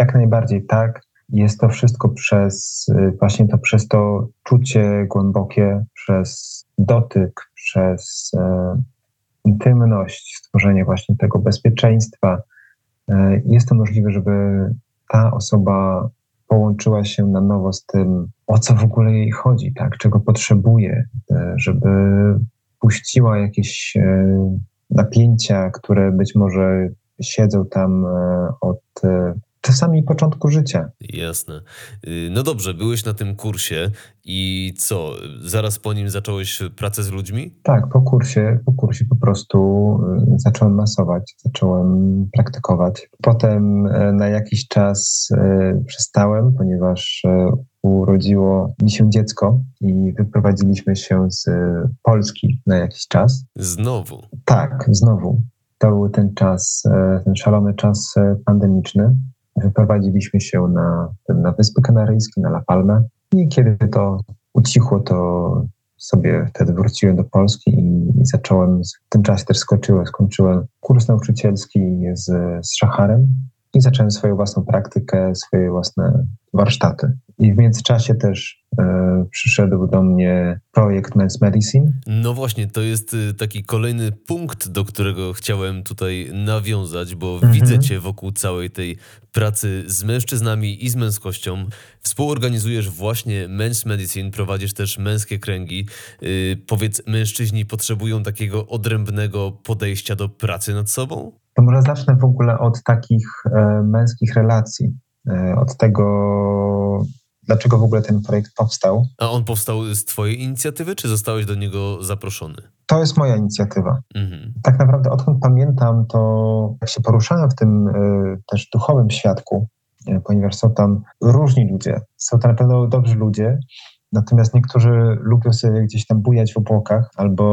Jak najbardziej tak. Jest to wszystko przez y, właśnie to przez to czucie głębokie, przez dotyk, przez e, intymność, stworzenie właśnie tego bezpieczeństwa. E, jest to możliwe, żeby ta osoba połączyła się na nowo z tym, o co w ogóle jej chodzi, tak, czego potrzebuje, e, żeby puściła jakieś napięcia, które być może siedzą tam od czasami początku życia. Jasne. Y, no dobrze, byłeś na tym kursie i co, zaraz po nim zacząłeś pracę z ludźmi? Tak, po kursie, po kursie po prostu y, zacząłem masować, zacząłem praktykować. Potem y, na jakiś czas przestałem, ponieważ urodziło mi się dziecko i wyprowadziliśmy się z Polski na jakiś czas. Znowu? Tak, znowu. To był ten czas, ten szalony czas pandemiczny. Wyprowadziliśmy się na, na Wyspy Kanaryjskie, na La Palmę i kiedy to ucichło, to sobie wtedy wróciłem do Polski i, i zacząłem, w tym czasie też skończyłem, skończyłem kurs nauczycielski z, z Szacharem i zacząłem swoją własną praktykę, swoje własne warsztaty. I w międzyczasie też e, przyszedł do mnie projekt Men's Medicine. No właśnie, to jest y, taki kolejny punkt, do którego chciałem tutaj nawiązać, bo mhm. widzę Cię wokół całej tej pracy z mężczyznami i z męskością. Współorganizujesz właśnie Men's Medicine, prowadzisz też męskie kręgi. Yy, powiedz, mężczyźni potrzebują takiego odrębnego podejścia do pracy nad sobą? To może zacznę w ogóle od takich e, męskich relacji, e, od tego, dlaczego w ogóle ten projekt powstał. A on powstał z Twojej inicjatywy, czy zostałeś do niego zaproszony? To jest moja inicjatywa. Mhm. Tak naprawdę, odkąd pamiętam, to jak się poruszałem w tym y, też duchowym świadku, y, ponieważ są tam różni ludzie, są tam na pewno dobrzy ludzie, Natomiast niektórzy lubią sobie gdzieś tam bujać w obłokach, albo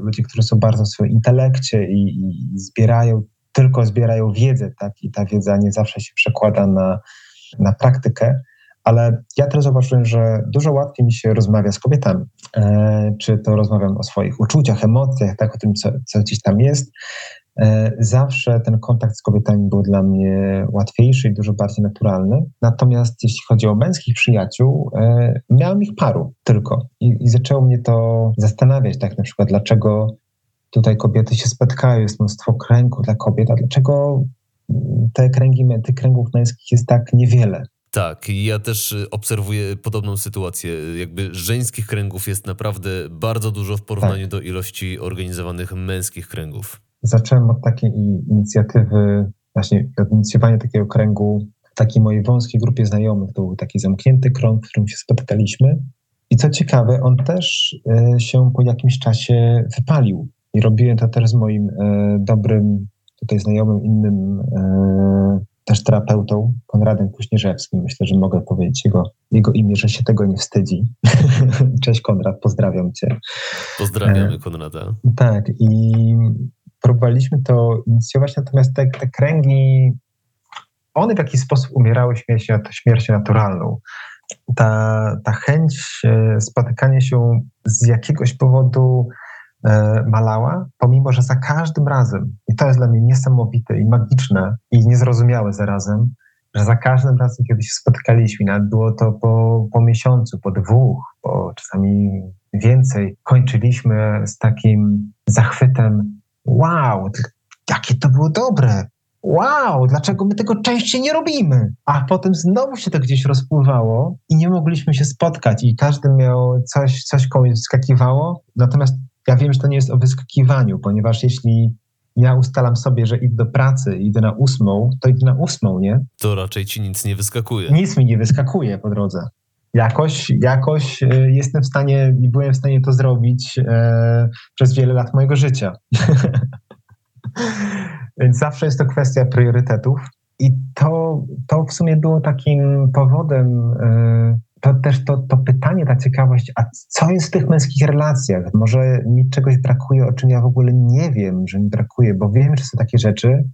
ludzie, którzy są bardzo w swoim intelekcie i, i, zbierają, tylko zbierają wiedzę, tak? I ta wiedza nie zawsze się przekłada na, na praktykę ale ja też zauważyłem, że dużo łatwiej mi się rozmawia z kobietami. E, czy to rozmawiam o swoich uczuciach, emocjach, tak, o tym, co, co gdzieś tam jest. E, zawsze ten kontakt z kobietami był dla mnie łatwiejszy i dużo bardziej naturalny. Natomiast jeśli chodzi o męskich przyjaciół, e, miałem ich paru tylko. I, I zaczęło mnie to zastanawiać, tak na przykład, dlaczego tutaj kobiety się spotkają, jest mnóstwo kręgów dla kobiet, a dlaczego te kręgi, tych kręgów męskich jest tak niewiele. Tak, ja też y, obserwuję podobną sytuację. Jakby żeńskich kręgów jest naprawdę bardzo dużo w porównaniu tak. do ilości organizowanych męskich kręgów. Zacząłem od takiej inicjatywy, właśnie od inicjowania takiego kręgu w takiej mojej wąskiej grupie znajomych. To był taki zamknięty krąg, w którym się spotykaliśmy. I co ciekawe, on też y, się po jakimś czasie wypalił. I robiłem to też z moim y, dobrym tutaj znajomym, innym też terapeutą, Konradem Kuśnierzewskim. Myślę, że mogę powiedzieć jego, jego imię, że się tego nie wstydzi. Cześć Konrad, pozdrawiam cię. Pozdrawiamy e, Konrada. Tak i próbowaliśmy to inicjować, natomiast te, te kręgi, one w jakiś sposób umierały śmiercią, śmiercią naturalną. Ta, ta chęć e, spotykania się z jakiegoś powodu malała, pomimo że za każdym razem, i to jest dla mnie niesamowite i magiczne i niezrozumiałe zarazem, że za każdym razem, kiedy się spotkaliśmy, nawet było to po, po miesiącu, po dwóch, po czasami więcej, kończyliśmy z takim zachwytem: Wow, jakie to było dobre! Wow, dlaczego my tego częściej nie robimy? A potem znowu się to gdzieś rozpływało i nie mogliśmy się spotkać, i każdy miał coś, coś komuś skakiwało. Natomiast ja wiem, że to nie jest o wyskakiwaniu, ponieważ jeśli ja ustalam sobie, że idę do pracy, idę na ósmą, to idę na ósmą, nie? To raczej ci nic nie wyskakuje. Nic mi nie wyskakuje po drodze. Jakoś, jakoś e, jestem w stanie i byłem w stanie to zrobić e, przez wiele lat mojego życia. Więc zawsze jest to kwestia priorytetów. I to, to w sumie było takim powodem, e, to też to, to pytanie, ta ciekawość, a co jest w tych męskich relacjach? Może mi czegoś brakuje, o czym ja w ogóle nie wiem, że mi brakuje, bo wiem, że są takie rzeczy,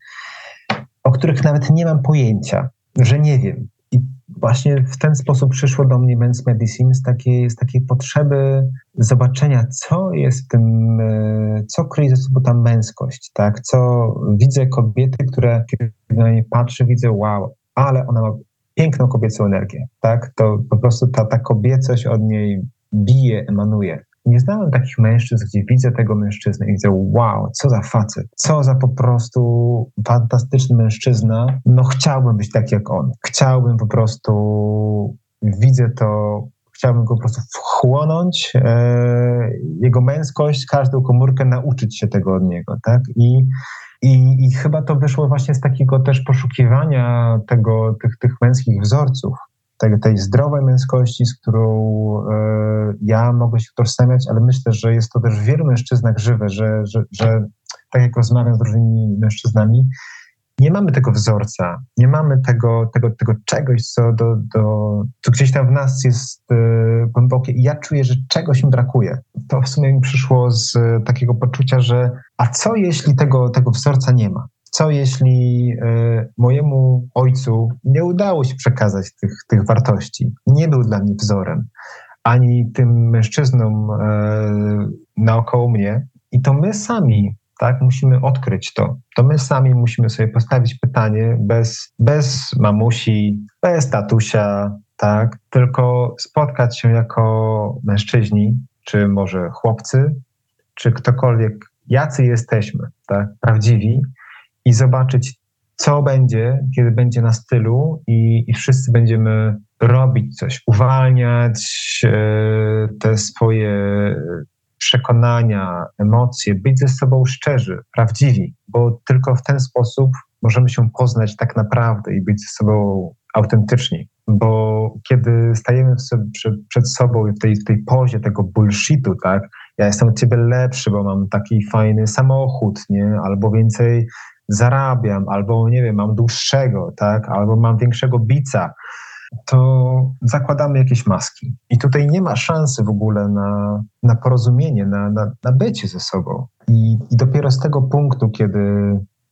o których nawet nie mam pojęcia, że nie wiem. I właśnie w ten sposób przyszło do mnie Men's Medicine z takiej, z takiej potrzeby zobaczenia, co jest w tym, e, co kryje ze sobą ta męskość, tak? Co widzę kobiety, które, kiedy na nie patrzę, widzę, wow, ale ona ma piękną kobiecą energię, tak? To po prostu ta, ta kobiecość od niej bije, emanuje. Nie znałem takich mężczyzn, gdzie widzę tego mężczyznę i widzę, wow, co za facet, co za po prostu fantastyczny mężczyzna. No chciałbym być tak jak on. Chciałbym po prostu, widzę to, chciałbym go po prostu wchłonąć, e, jego męskość, każdą komórkę nauczyć się tego od niego, tak? I I, I chyba to wyszło właśnie z takiego też poszukiwania tego, tych, tych męskich wzorców, tej, tej zdrowej męskości, z którą e, ja mogę się utożsamiać, ale myślę, że jest to też w wielu mężczyznach żywe, że, że, że tak jak rozmawiam z różnymi mężczyznami, nie mamy tego wzorca, nie mamy tego, tego, tego czegoś, co, do, do, co gdzieś tam w nas jest y, głębokie i ja czuję, że czegoś mi brakuje. To w sumie mi przyszło z y, takiego poczucia, że a co jeśli tego, tego wzorca nie ma? Co jeśli y, mojemu ojcu nie udało się przekazać tych, tych wartości? Nie był dla mnie wzorem, ani tym mężczyznom naokoło mnie. I to my sami tak? Musimy odkryć to. To my sami musimy sobie postawić pytanie bez, bez mamusi, bez tatusia, tak? Tylko spotkać się jako mężczyźni, czy może chłopcy, czy ktokolwiek, jacy jesteśmy, tak? Prawdziwi i zobaczyć, co będzie, kiedy będzie na stylu i, i wszyscy będziemy robić coś, uwalniać e, te swoje przekonania, emocje, być ze sobą szczerzy, prawdziwi, bo tylko w ten sposób możemy się poznać tak naprawdę i być ze sobą autentyczni. Bo kiedy stajemy sobie, przed sobą w tej, w tej pozie tego bullshitu, tak, ja jestem od ciebie lepszy, bo mam taki fajny samochód, nie, albo więcej zarabiam, albo nie wiem, mam dłuższego, tak, albo mam większego bica, to zakładamy jakieś maski. I tutaj nie ma szansy w ogóle na, na porozumienie, na, na, na bycie ze sobą. I, I dopiero z tego punktu, kiedy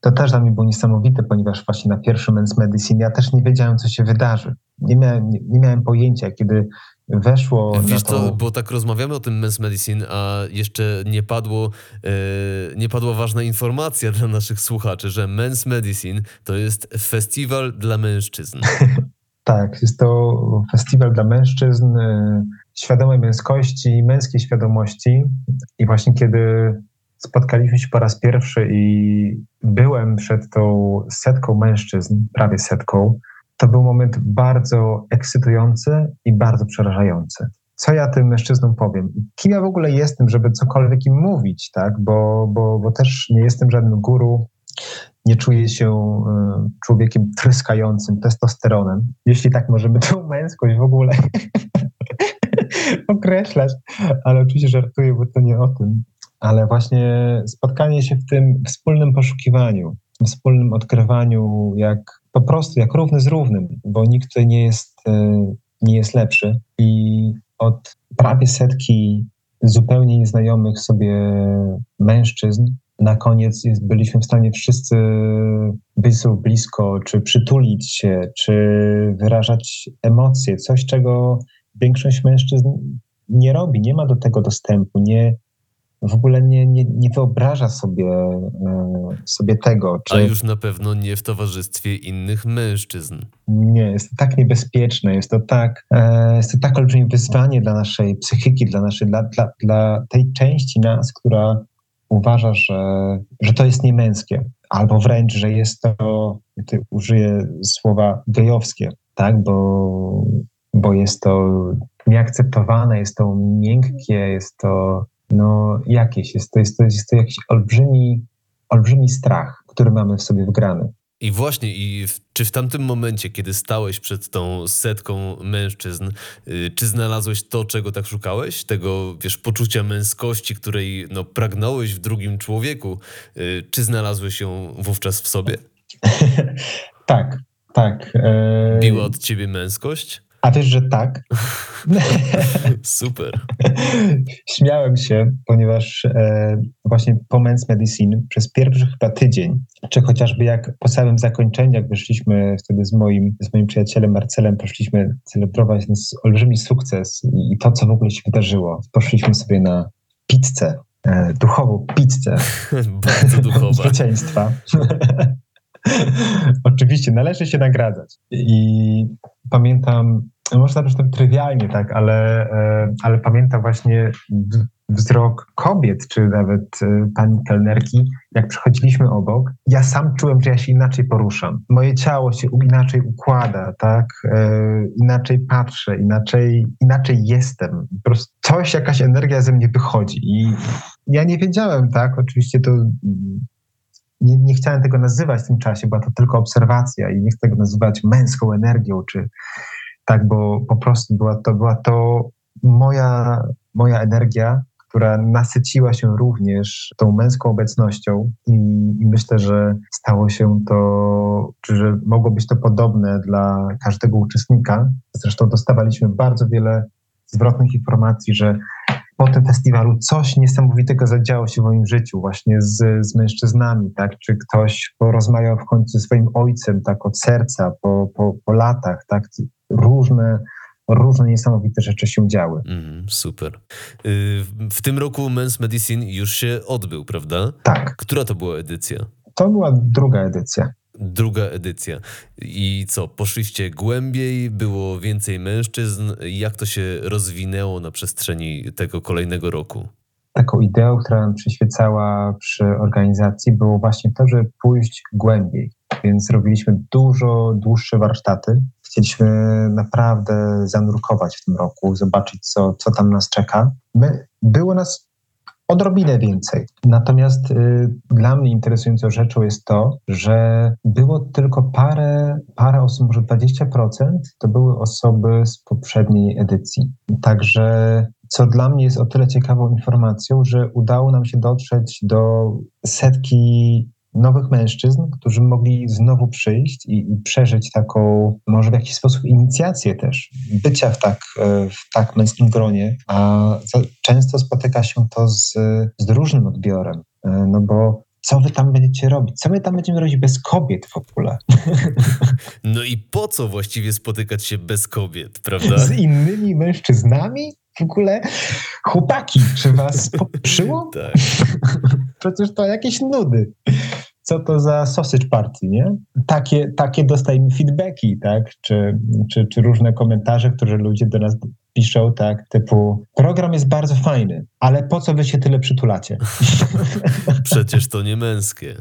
to też dla mnie było niesamowite, ponieważ właśnie na pierwszym Men's Medicine ja też nie wiedziałem, co się wydarzy. Nie miałem, nie, nie miałem pojęcia, kiedy weszło. Wiesz to... co, bo tak rozmawiamy o tym Men's Medicine, a jeszcze nie padło, e, nie padła ważna informacja dla naszych słuchaczy, że Men's Medicine to jest festiwal dla mężczyzn. Tak, jest to festiwal dla mężczyzn, y, świadomej męskości, męskiej świadomości. I właśnie kiedy spotkaliśmy się po raz pierwszy i byłem przed tą setką mężczyzn, prawie setką, to był moment bardzo ekscytujący i bardzo przerażający. Co ja tym mężczyznom powiem? Kim ja w ogóle jestem, żeby cokolwiek im mówić, tak? Bo, bo, bo też nie jestem żadnym guru, nie czuję się e, człowiekiem tryskającym testosteronem, jeśli tak możemy tą męskość w ogóle określać, ale oczywiście żartuję, bo to nie o tym. Ale właśnie spotkanie się w tym wspólnym poszukiwaniu, wspólnym odkrywaniu, jak po prostu jak równy z równym, bo nikt tutaj nie jest, e, nie jest lepszy. I od prawie setki zupełnie nieznajomych sobie mężczyzn na koniec jest, byliśmy w stanie wszyscy być sobie blisko, czy przytulić się, czy wyrażać emocje, coś, czego większość mężczyzn nie robi, nie ma do tego dostępu, nie, w ogóle nie, nie, nie wyobraża sobie, e, sobie tego. Czy... A już na pewno nie w towarzystwie innych mężczyzn. Nie, jest to tak niebezpieczne, jest to tak, e, jest to tak olbrzymie wyzwanie dla naszej psychiki, dla, naszej, dla, dla, dla tej części nas, która uważa, że, że to jest niemęskie, albo wręcz, że jest to, ty użyję słowa gejowskie, tak, bo, bo jest to nieakceptowane, jest to miękkie, jest to no, jakieś, jest to, jest to, jest to jakiś olbrzymi, olbrzymi strach, który mamy w sobie wgrany. I właśnie, i w, czy w tamtym momencie, kiedy stałeś przed tą setką mężczyzn, y, czy znalazłeś to, czego tak szukałeś? Tego, wiesz, poczucia męskości, której no, pragnąłeś w drugim człowieku, y, czy znalazłeś ją wówczas w sobie? tak, tak. E... Biła od ciebie męskość? A wiesz, że tak. Super. Śmiałem się, ponieważ e, właśnie po Men's Medicine przez pierwszy chyba tydzień, czy chociażby jak po samym zakończeniu, jak wyszliśmy wtedy z moim, z moim przyjacielem Marcelem, poszliśmy celebrować ten olbrzymi sukces i, i to, co w ogóle się wydarzyło. Poszliśmy sobie na pizzę, e, duchową pizzę. Bardzo duchowa. Zwycięstwa. Oczywiście, należy się nagradzać. I pamiętam, można być tak trywialnie, tak, ale, e, ale pamiętam właśnie wzrok kobiet, czy nawet e, pani kelnerki, jak przechodziliśmy obok, ja sam czułem, że ja się inaczej poruszam. Moje ciało się inaczej układa, tak? E, inaczej patrzę, inaczej, inaczej jestem. Po prostu coś, jakaś energia ze mnie wychodzi. I ja nie wiedziałem, tak? Oczywiście to nie, nie chciałem tego nazywać w tym czasie, była to tylko obserwacja i nie chcę tego nazywać męską energią, czy tak, bo po prostu była to, była to moja, moja energia, która nasyciła się również tą męską obecnością i, i, myślę, że stało się to, czy że mogło być to podobne dla każdego uczestnika. Zresztą dostawaliśmy bardzo wiele zwrotnych informacji, że po tym festiwalu coś niesamowitego zadziało się w moim życiu właśnie z, z mężczyznami, tak? Czy ktoś porozmawiał w końcu ze swoim ojcem, tak, od serca, po, po, po latach, tak? Różne różne niesamowite rzeczy się działy. Mm, super. Y, w tym roku Men's Medicine już się odbył, prawda? Tak. Która to była edycja? To była druga edycja. Druga edycja. I co, poszliście głębiej, było więcej mężczyzn? Jak to się rozwinęło na przestrzeni tego kolejnego roku? Taką ideą, która nam przyświecała przy organizacji, było właśnie to, żeby pójść głębiej. Więc robiliśmy dużo dłuższe warsztaty. Chcieliśmy naprawdę zanurkować w tym roku, zobaczyć, co, co tam nas czeka. My, było nas odrobinę więcej. Natomiast y, dla mnie interesującą rzeczą jest to, że było tylko parę, parę osób, może 20% to były osoby z poprzedniej edycji. Także co dla mnie jest o tyle ciekawą informacją, że udało nam się dotrzeć do setki nowych mężczyzn, którzy mogli znowu przyjść i, i, przeżyć taką, może w jakiś sposób inicjację też, bycia w tak, e, w tak męskim gronie, a często spotyka się to z, z różnym odbiorem, e, no bo co wy tam będziecie robić? Co my tam będziemy robić bez kobiet w ogóle? No i po co właściwie spotykać się bez kobiet, prawda? Z innymi mężczyznami? W ogóle chłopaki, czy was poprzyło? tak. Przecież to jakieś nudy co to za sausage party, nie? Takie, takie dostajemy feedbacki, tak? Czy, czy, czy różne komentarze, które ludzie do nas piszą, tak? Typu, program jest bardzo fajny, ale po co wy się tyle przytulacie? Przecież to nie męskie.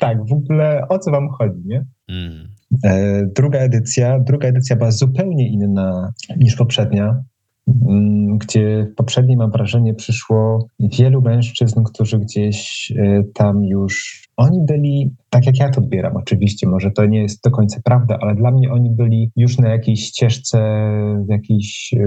tak, w ogóle o co wam chodzi, nie? Mm. E, druga edycja, druga edycja była zupełnie inna niż poprzednia. Mm, gdzie w mam wrażenie, przyszło wielu mężczyzn, którzy gdzieś e, tam już, oni byli, tak jak ja to odbieram oczywiście, może to nie jest do końca prawda, ale dla mnie oni byli już na jakiejś ścieżce, w, jakiejś, e,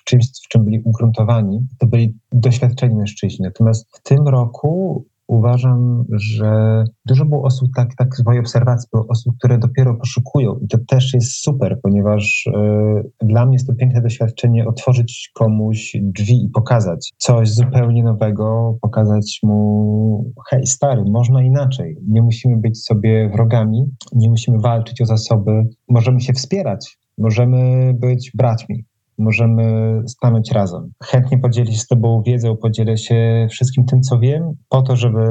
w czymś, w czym byli ugruntowani. To byli doświadczeni mężczyźni. Natomiast w tym roku uważam, że dużo było osób, tak, tak z mojej obserwacji, było osób, które dopiero poszukują i to też jest super, ponieważ y, dla mnie jest to piękne doświadczenie otworzyć komuś drzwi i pokazać coś zupełnie nowego, pokazać mu, hej stary, można inaczej, nie musimy być sobie wrogami, nie musimy walczyć o zasoby, możemy się wspierać, możemy być braćmi możemy stanąć razem. Chętnie podzielić z Tobą wiedzą, podzielę się wszystkim tym, co wiem, po to, żeby,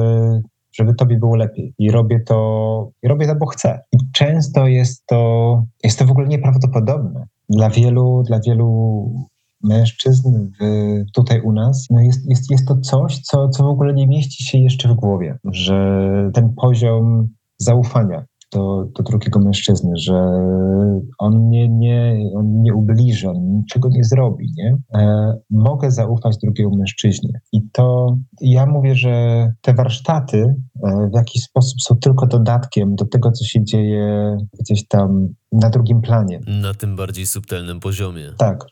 żeby Tobie było lepiej. I robię to, i robię to, bo chcę. I często jest to, jest to w ogóle nieprawdopodobne. Dla wielu, dla wielu mężczyzn w, tutaj u nas, no jest, jest, jest to coś, co, co w ogóle nie mieści się jeszcze w głowie, że ten poziom zaufania, do, do drugiego mężczyzny, że on nie, nie, on nie ubliży, on niczego nie zrobi, nie? E, mogę zaufać drugiemu mężczyźnie. I to ja mówię, że te warsztaty e, w jakiś sposób są tylko dodatkiem do tego, co się dzieje gdzieś tam na drugim planie. Na tym bardziej subtelnym poziomie. Tak.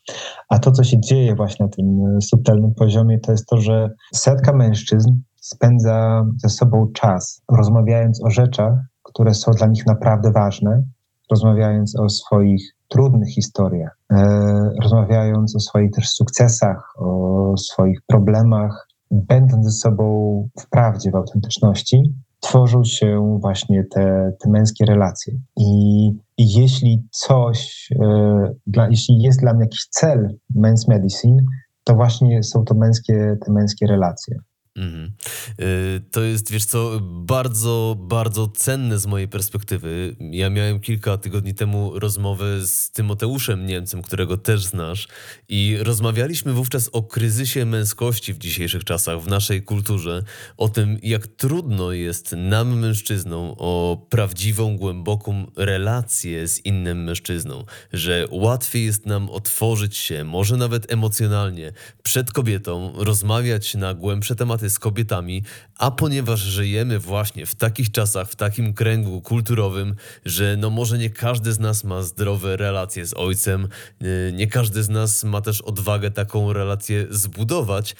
A to, co się dzieje właśnie na tym subtelnym poziomie, to jest to, że setka mężczyzn spędza ze sobą czas, rozmawiając o rzeczach, które są dla nich naprawdę ważne, rozmawiając o swoich trudnych historiach, e, rozmawiając o swoich też sukcesach, o swoich problemach, będąc ze sobą w prawdzie, w autentyczności, tworzą się właśnie te, te męskie relacje. I, i jeśli coś, e, dla, jeśli jest dla mnie jakiś cel men's medicine, to właśnie są to męskie, te męskie relacje. Mhm. Y, to jest, wiesz co, bardzo, bardzo cenne z mojej perspektywy. Ja miałem kilka tygodni temu rozmowę z Tymoteuszem Niemcem, którego też znasz, i rozmawialiśmy wówczas o kryzysie męskości w dzisiejszych czasach, w naszej kulturze, o tym, jak trudno jest nam, mężczyznom, o prawdziwą, głęboką relację z innym mężczyzną, że łatwiej jest nam otworzyć się, może nawet emocjonalnie, przed kobietą, rozmawiać na głębsze tematy z kobietami, a ponieważ żyjemy właśnie w takich czasach, w takim kręgu kulturowym, że no może nie każdy z nas ma zdrowe relacje z ojcem, y, nie każdy z nas ma też odwagę taką relację zbudować,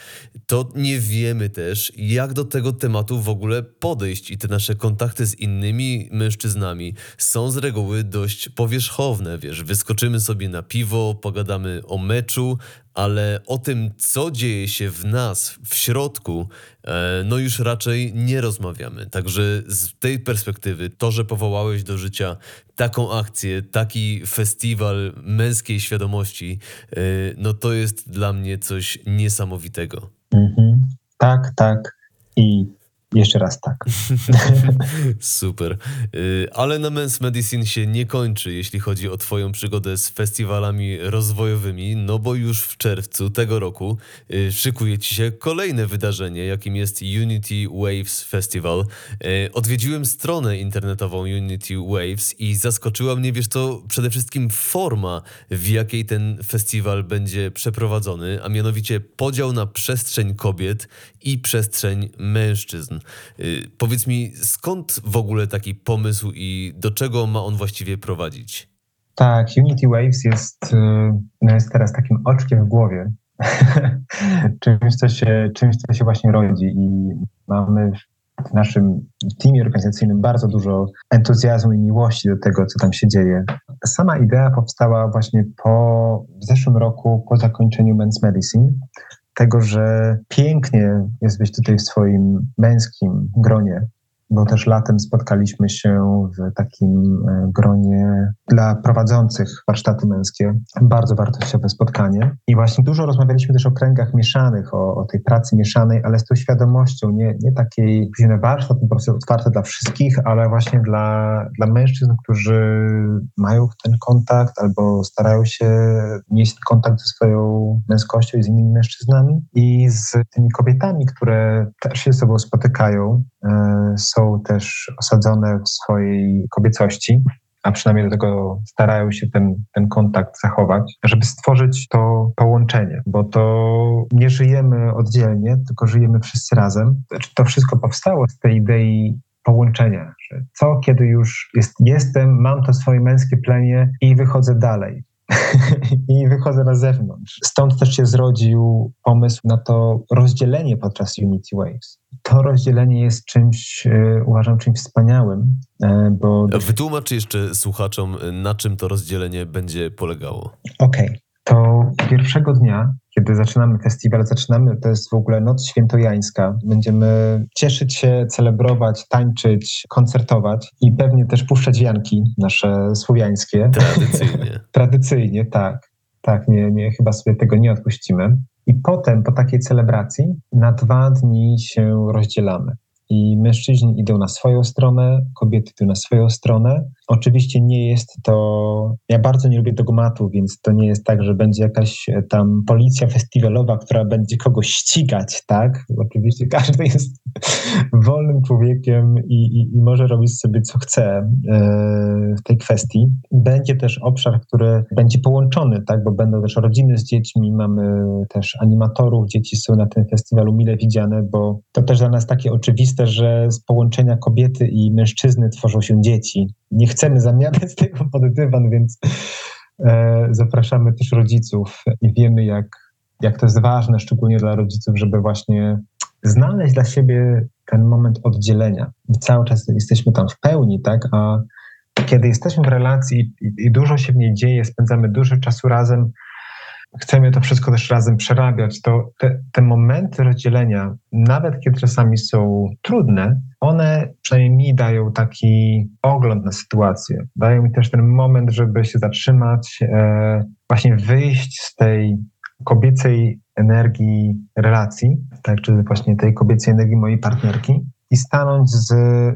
to nie wiemy też, jak do tego tematu w ogóle podejść i te nasze kontakty z innymi mężczyznami są z reguły dość powierzchowne, wiesz, wyskoczymy sobie na piwo, pogadamy o meczu, ale o tym, co dzieje się w nas, w środku, e, no już raczej nie rozmawiamy. Także z tej perspektywy, to, że powołałeś do życia taką akcję, taki festiwal męskiej świadomości, e, no to jest dla mnie coś niesamowitego. Mhm. Tak, tak. I jeszcze raz tak. Super. Y, ale na Men's Medicine się nie kończy, jeśli chodzi o Twoją przygodę z festiwalami rozwojowymi, no bo już w czerwcu tego roku y, szykuje Ci się kolejne wydarzenie, jakim jest Unity Waves Festival. Y, odwiedziłem stronę internetową Unity Waves i zaskoczyła mnie, wiesz to przede wszystkim forma, w jakiej ten festiwal będzie przeprowadzony, a mianowicie podział na przestrzeń kobiet i przestrzeń mężczyzn. Y, powiedz mi, skąd w ogóle taki pomysł i do czego ma on właściwie prowadzić? Tak, Unity Waves jest, y, no jest teraz takim oczkiem w głowie. czymś, co się, czymś, co się właśnie rodzi i mamy w naszym teamie organizacyjnym bardzo dużo entuzjazmu i miłości do tego, co tam się dzieje. Sama idea powstała właśnie po w zeszłym roku, po zakończeniu Men's Medicine, tego, że pięknie jest być tutaj w swoim męskim gronie, bo też latem spotkaliśmy się w takim e, gronie dla prowadzących warsztaty męskie. Bardzo wartościowe spotkanie. I właśnie dużo rozmawialiśmy też o kręgach mieszanych, o, o tej pracy mieszanej, ale z tą świadomością, nie, nie takiej, że warsztat po prostu otwarty dla wszystkich, ale właśnie dla, dla mężczyzn, którzy mają ten kontakt albo starają się mieć kontakt ze swoją męskością i z innymi mężczyznami i z tymi kobietami, które też się ze sobą spotykają, e, są też osadzone w swojej kobiecości a przynajmniej do tego starają się ten, ten kontakt zachować, żeby stworzyć to połączenie, bo to nie żyjemy oddzielnie, tylko żyjemy wszyscy razem. Znaczy, to wszystko powstało z tej idei połączenia, że co, kiedy już jest, jestem, mam to swoje męskie plemię i wychodzę dalej. I wychodzę na zewnątrz. Stąd też się zrodził pomysł na to rozdzielenie podczas Unity Waves to rozdzielenie jest czymś, e, uważam, czymś wspaniałym, e, bo... Wytłumacz jeszcze słuchaczom, na czym to rozdzielenie będzie polegało. Okej. Okay. To pierwszego dnia, kiedy zaczynamy festiwal, zaczynamy, to jest w ogóle Noc Świętojańska. Będziemy cieszyć się, celebrować, tańczyć, koncertować i pewnie też puszczać wianki nasze słowiańskie. Tradycyjnie. Tradycyjnie, tak. Tak, nie, nie, chyba sobie tego nie odpuścimy. I potem, po takiej celebracji, na dwa dni się rozdzielamy i mężczyźni idą na swoją stronę, kobiety idą na swoją stronę. Oczywiście nie jest to, ja bardzo nie lubię dogmatu, więc to nie jest tak, że będzie jakaś e, tam policja festiwalowa, która będzie kogoś ścigać, tak? Oczywiście każdy jest wolnym człowiekiem i, i, i może robić sobie co chce e, w tej kwestii. Będzie też obszar, który będzie połączony, tak? Bo będą też rodziny z dziećmi, mamy też animatorów, dzieci są na tym festiwalu mile widziane, bo to też dla nas takie oczywiste, że z połączenia kobiety i mężczyzny tworzą się dzieci. Nie chcemy zamiatać tego pod dywan, więc e, zapraszamy też rodziców i wiemy, jak, jak to jest ważne, szczególnie dla rodziców, żeby właśnie znaleźć dla siebie ten moment oddzielenia. I cały czas jesteśmy tam w pełni, tak? A kiedy jesteśmy w relacji i, i dużo się w niej dzieje, spędzamy dużo czasu razem, chcemy to wszystko też razem przerabiać, to te, te momenty rozdzielenia, nawet kiedy czasami są trudne, one przynajmniej mi dają taki ogląd na sytuację. Dają mi też ten moment, żeby się zatrzymać, e, właśnie wyjść z tej kobiecej energii relacji, tak, czy właśnie tej kobiecej energii mojej partnerki i stanąć z,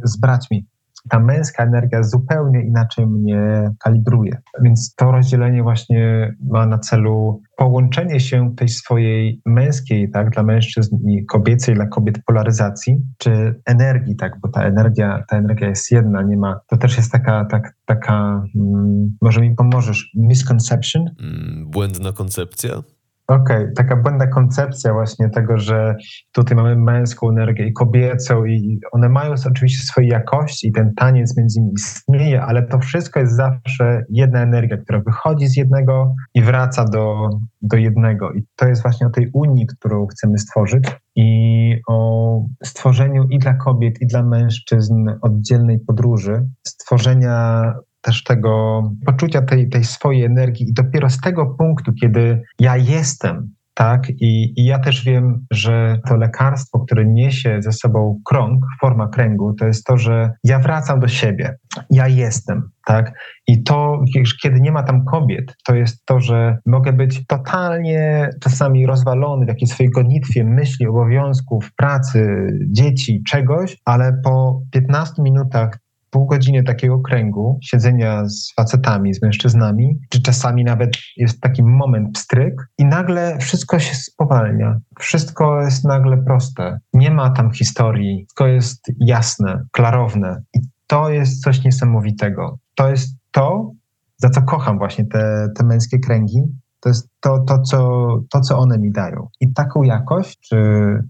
z braćmi, ta męska energia zupełnie inaczej mnie kalibruje. Więc to rozdzielenie właśnie ma na celu połączenie się tej swojej męskiej, tak, dla mężczyzn i kobiecej dla kobiet polaryzacji, czy energii, tak, bo ta energia, ta energia jest jedna, nie ma, to też jest taka, tak, taka, hmm, może mi pomożesz, misconception? Mm, błędna koncepcja? Okej, okay. taka błędna koncepcja właśnie tego, że tutaj mamy męską energię i kobiecą i one mają oczywiście swoje jakości i ten taniec między nimi istnieje, ale to wszystko jest zawsze jedna energia, która wychodzi z jednego i wraca do, do jednego. I to jest właśnie o tej unii, którą chcemy stworzyć i o stworzeniu i dla kobiet, i dla mężczyzn oddzielnej podróży, stworzenia też tego poczucia tej, tej swojej energii i dopiero z tego punktu, kiedy ja jestem, tak, I, i ja też wiem, że to lekarstwo, które niesie ze sobą krąg, forma kręgu, to jest to, że ja wracam do siebie, ja jestem, tak? I to, kiedy nie ma tam kobiet, to jest to, że mogę być totalnie czasami rozwalony w jakiejś swojej gonitwie myśli, obowiązków, pracy, dzieci, czegoś, ale po 15 minutach pół godziny takiego kręgu, siedzenia z facetami, z mężczyznami, czy czasami nawet jest taki moment pstryk i nagle wszystko się spowalnia. Wszystko jest nagle proste. Nie ma tam historii, wszystko jest jasne, klarowne. I to jest coś niesamowitego. To jest to, za co kocham właśnie te, te męskie kręgi, to jest to, to, co, to, co one mi dają. I taką jakość, czy,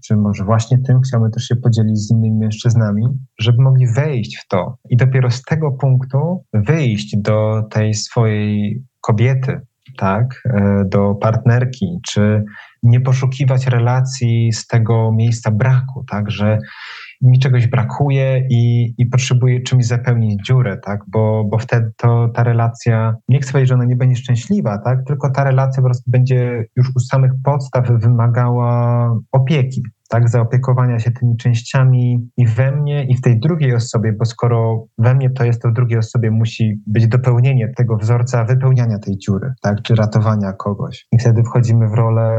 czy może właśnie tym chciałbym też się podzielić z innymi mężczyznami, żeby mogli wejść w to i dopiero z tego punktu wyjść do tej swojej kobiety, tak, e, do partnerki, czy nie poszukiwać relacji z tego miejsca braku, tak, że mi czegoś brakuje i, i potrzebuję czymś zapełnić dziurę, tak? Bo, bo wtedy to ta relacja, nie chcę powiedzieć, że ona nie będzie szczęśliwa, tak? Tylko ta relacja po prostu będzie już u samych podstaw wymagała opieki, tak, zaopiekowania się tymi częściami i we mnie, i w tej drugiej osobie, bo skoro we mnie to jest, to w drugiej osobie musi być dopełnienie tego wzorca wypełniania tej dziury, tak, czy ratowania kogoś. I wtedy wchodzimy w rolę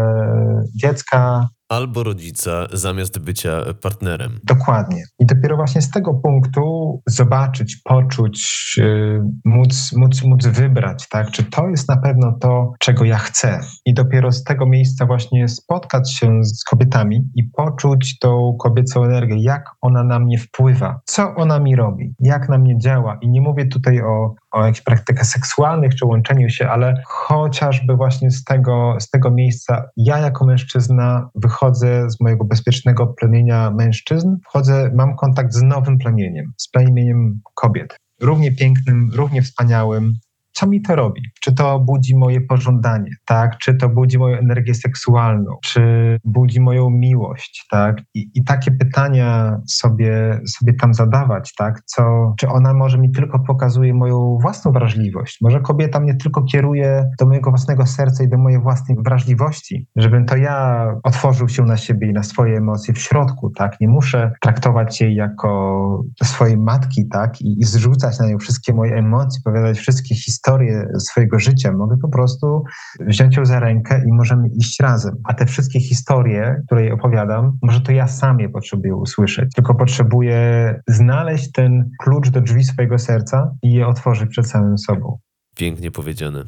dziecka, albo rodzica zamiast bycia partnerem. Dokładnie. I dopiero właśnie z tego punktu zobaczyć, poczuć, yy, móc, móc, móc wybrać, tak? czy to jest na pewno to, czego ja chcę. I dopiero z tego miejsca właśnie spotkać się z kobietami i poczuć tą kobiecą energię, jak ona na mnie wpływa, co ona mi robi, jak na mnie działa. I nie mówię tutaj o o jakichś praktykach seksualnych czy łączeniu się, ale chociażby właśnie z tego, z tego miejsca ja jako mężczyzna wychodzę z mojego bezpiecznego plemienia mężczyzn, wchodzę, mam kontakt z nowym plemieniem, z plemieniem kobiet. Równie pięknym, równie wspaniałym, co mi to robi? Czy to budzi moje pożądanie, tak? Czy to budzi moją energię seksualną, czy budzi moją miłość, tak? I, i takie pytania sobie, sobie tam zadawać, tak? Co, czy ona może mi tylko pokazuje moją własną wrażliwość? Może kobieta mnie tylko kieruje do mojego własnego serca i do mojej własnej wrażliwości, żebym to ja otworzył się na siebie i na swoje emocje w środku, tak? Nie muszę traktować jej jako swojej matki, tak? I, i zrzucać na nią wszystkie moje emocje, opowiadać wszystkie historie, historię swojego życia, mogę po prostu wziąć ją za rękę i możemy iść razem. A te wszystkie historie, które jej opowiadam, może to ja sam je potrzebuję usłyszeć, tylko potrzebuję znaleźć ten klucz do drzwi swojego serca i je otworzyć przed samym sobą. Pięknie powiedziane.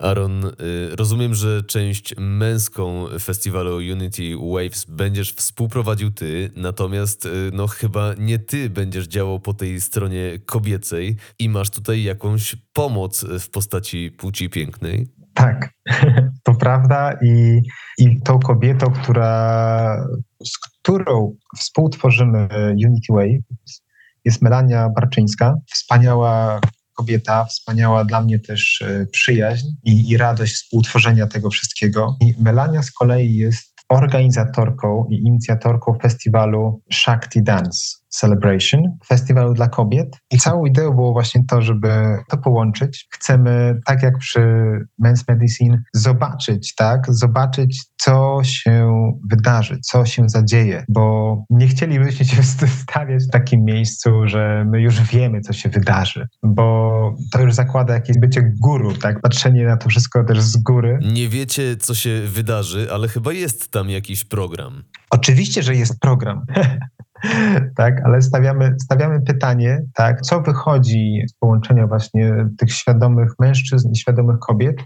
Aaron, y, rozumiem, że część męską festiwalu Unity Waves będziesz współprowadził ty, natomiast y, no chyba nie ty będziesz działał po tej stronie kobiecej i masz tutaj jakąś pomoc w postaci płci pięknej. Tak, to prawda i, i tą kobietą, która, z którą współtworzymy Unity Waves jest Melania Barczyńska, wspaniała kobieta, wspaniała dla mnie też e, przyjaźń i, i radość współtworzenia tego wszystkiego. I Melania z kolei jest organizatorką i inicjatorką festiwalu Shakti Dance. Celebration, festiwalu dla kobiet. I całą ideą było właśnie to, żeby to połączyć. Chcemy, tak jak przy Men's Medicine, zobaczyć, tak? Zobaczyć, co się wydarzy, co się zadzieje, bo nie chcielibyśmy się stawiać w takim miejscu, że my już wiemy, co się wydarzy, bo to już zakłada jakieś bycie guru, tak? Patrzenie na to wszystko też z góry. Nie wiecie, co się wydarzy, ale chyba jest tam jakiś program. Oczywiście, że jest program. tak, ale stawiamy, stawiamy pytanie, tak, co wychodzi z połączenia właśnie tych świadomych mężczyzn i świadomych kobiet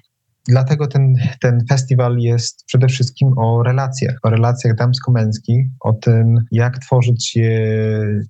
dlatego ten, ten festiwal jest przede wszystkim o relacjach, o relacjach damsko-męskich, o tym, jak tworzyć je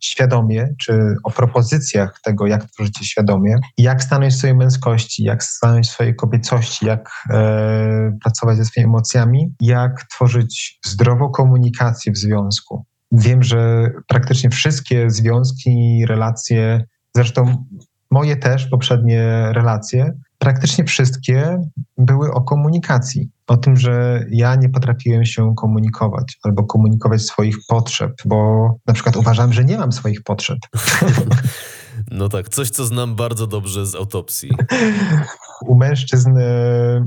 świadomie, czy o propozycjach tego, jak tworzyć je świadomie, jak stanąć w swojej męskości, jak stanąć w swojej kobiecości, jak e, pracować ze swoimi emocjami, jak tworzyć zdrową komunikację w związku. Wiem, że praktycznie wszystkie związki, relacje, zresztą moje też poprzednie relacje, praktycznie wszystkie były o komunikacji. O tym, że ja nie potrafiłem się komunikować albo komunikować swoich potrzeb, bo na przykład uważam, że nie mam swoich potrzeb. No tak, coś, co znam bardzo dobrze z autopsji. U mężczyzn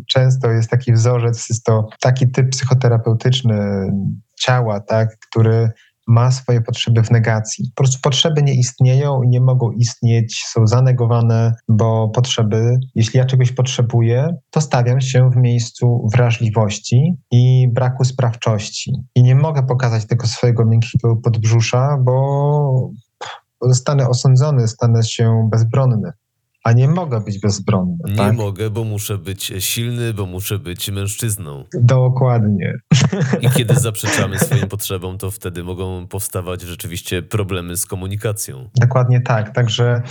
często jest taki wzorzec, jest to taki typ psychoterapeutyczny ciała, tak, który ma swoje potrzeby w negacji. Po prostu potrzeby nie istnieją i nie mogą istnieć, są zanegowane, bo potrzeby, jeśli ja czegoś potrzebuję, to stawiam się w miejscu wrażliwości i braku sprawczości. I nie mogę pokazać tego swojego miękkiego podbrzusza, bo zostanę osądzony, stanę się bezbronny a nie mogę być bezbronny. Nie tak? mogę, bo muszę być silny, bo muszę być mężczyzną. Dokładnie. I kiedy zaprzeczamy swoim potrzebom, to wtedy mogą powstawać rzeczywiście problemy z komunikacją. Dokładnie tak. Także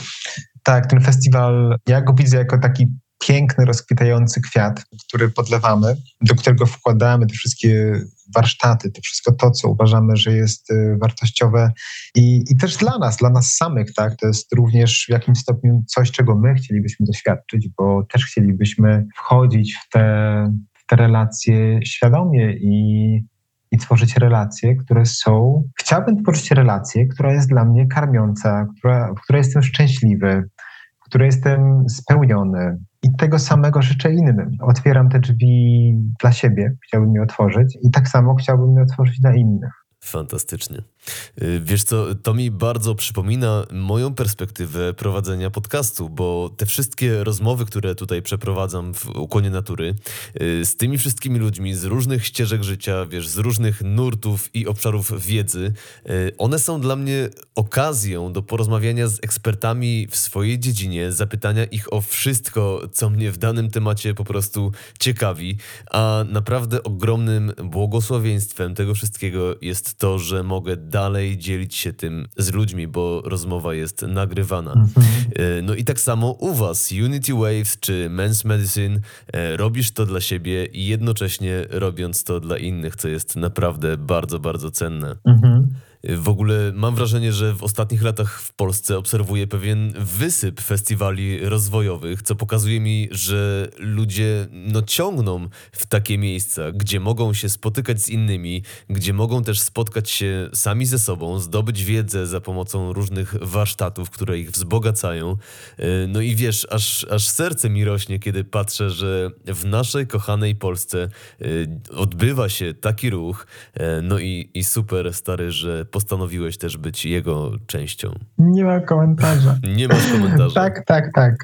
tak, ten festiwal, ja go widzę jako taki piękny, rozkwitający kwiat, który podlewamy, do którego wkładamy te wszystkie warsztaty, to wszystko to, co uważamy, że jest y, wartościowe i, i też dla nas, dla nas samych, tak, to jest również w jakimś stopniu coś, czego my chcielibyśmy doświadczyć, bo też chcielibyśmy wchodzić w te, w te relacje świadomie i, i tworzyć relacje, które są. Chciałbym tworzyć relację, która jest dla mnie karmiąca, która, w której jestem szczęśliwy, w której jestem spełniony, i tego samego życzę innym. Otwieram te drzwi dla siebie, chciałbym je otworzyć i tak samo chciałbym je otworzyć dla innych. Fantastycznie. Y, wiesz co, to mi bardzo przypomina moją perspektywę prowadzenia podcastu, bo te wszystkie rozmowy, które tutaj przeprowadzam w Ukłonie Natury, y, z tymi wszystkimi ludźmi z różnych ścieżek życia, wiesz, z różnych nurtów i obszarów wiedzy, y, one są dla mnie okazją do porozmawiania z ekspertami w swojej dziedzinie, zapytania ich o wszystko, co mnie w danym temacie po prostu ciekawi, a naprawdę ogromnym błogosławieństwem tego wszystkiego jest to, że mogę dalej dzielić się tym z ludźmi, bo rozmowa jest nagrywana. Mhm. E, no i tak samo u Was, Unity Waves czy Men's Medicine, e, robisz to dla siebie i jednocześnie robiąc to dla innych, co jest naprawdę bardzo, bardzo cenne. Mhm. W ogóle mam wrażenie, że w ostatnich latach w Polsce obserwuję pewien wysyp festiwali rozwojowych, co pokazuje mi, że ludzie no, ciągną w takie miejsca, gdzie mogą się spotykać z innymi, gdzie mogą też spotkać się sami ze sobą, zdobyć wiedzę za pomocą różnych warsztatów, które ich wzbogacają. E, no i wiesz, aż, aż serce mi rośnie, kiedy patrzę, że w naszej kochanej Polsce e, odbywa się taki ruch. E, no i, i super, stary, że postanowiłeś też być jego częścią. Nie ma komentarza. Nie masz komentarza. tak, tak, tak.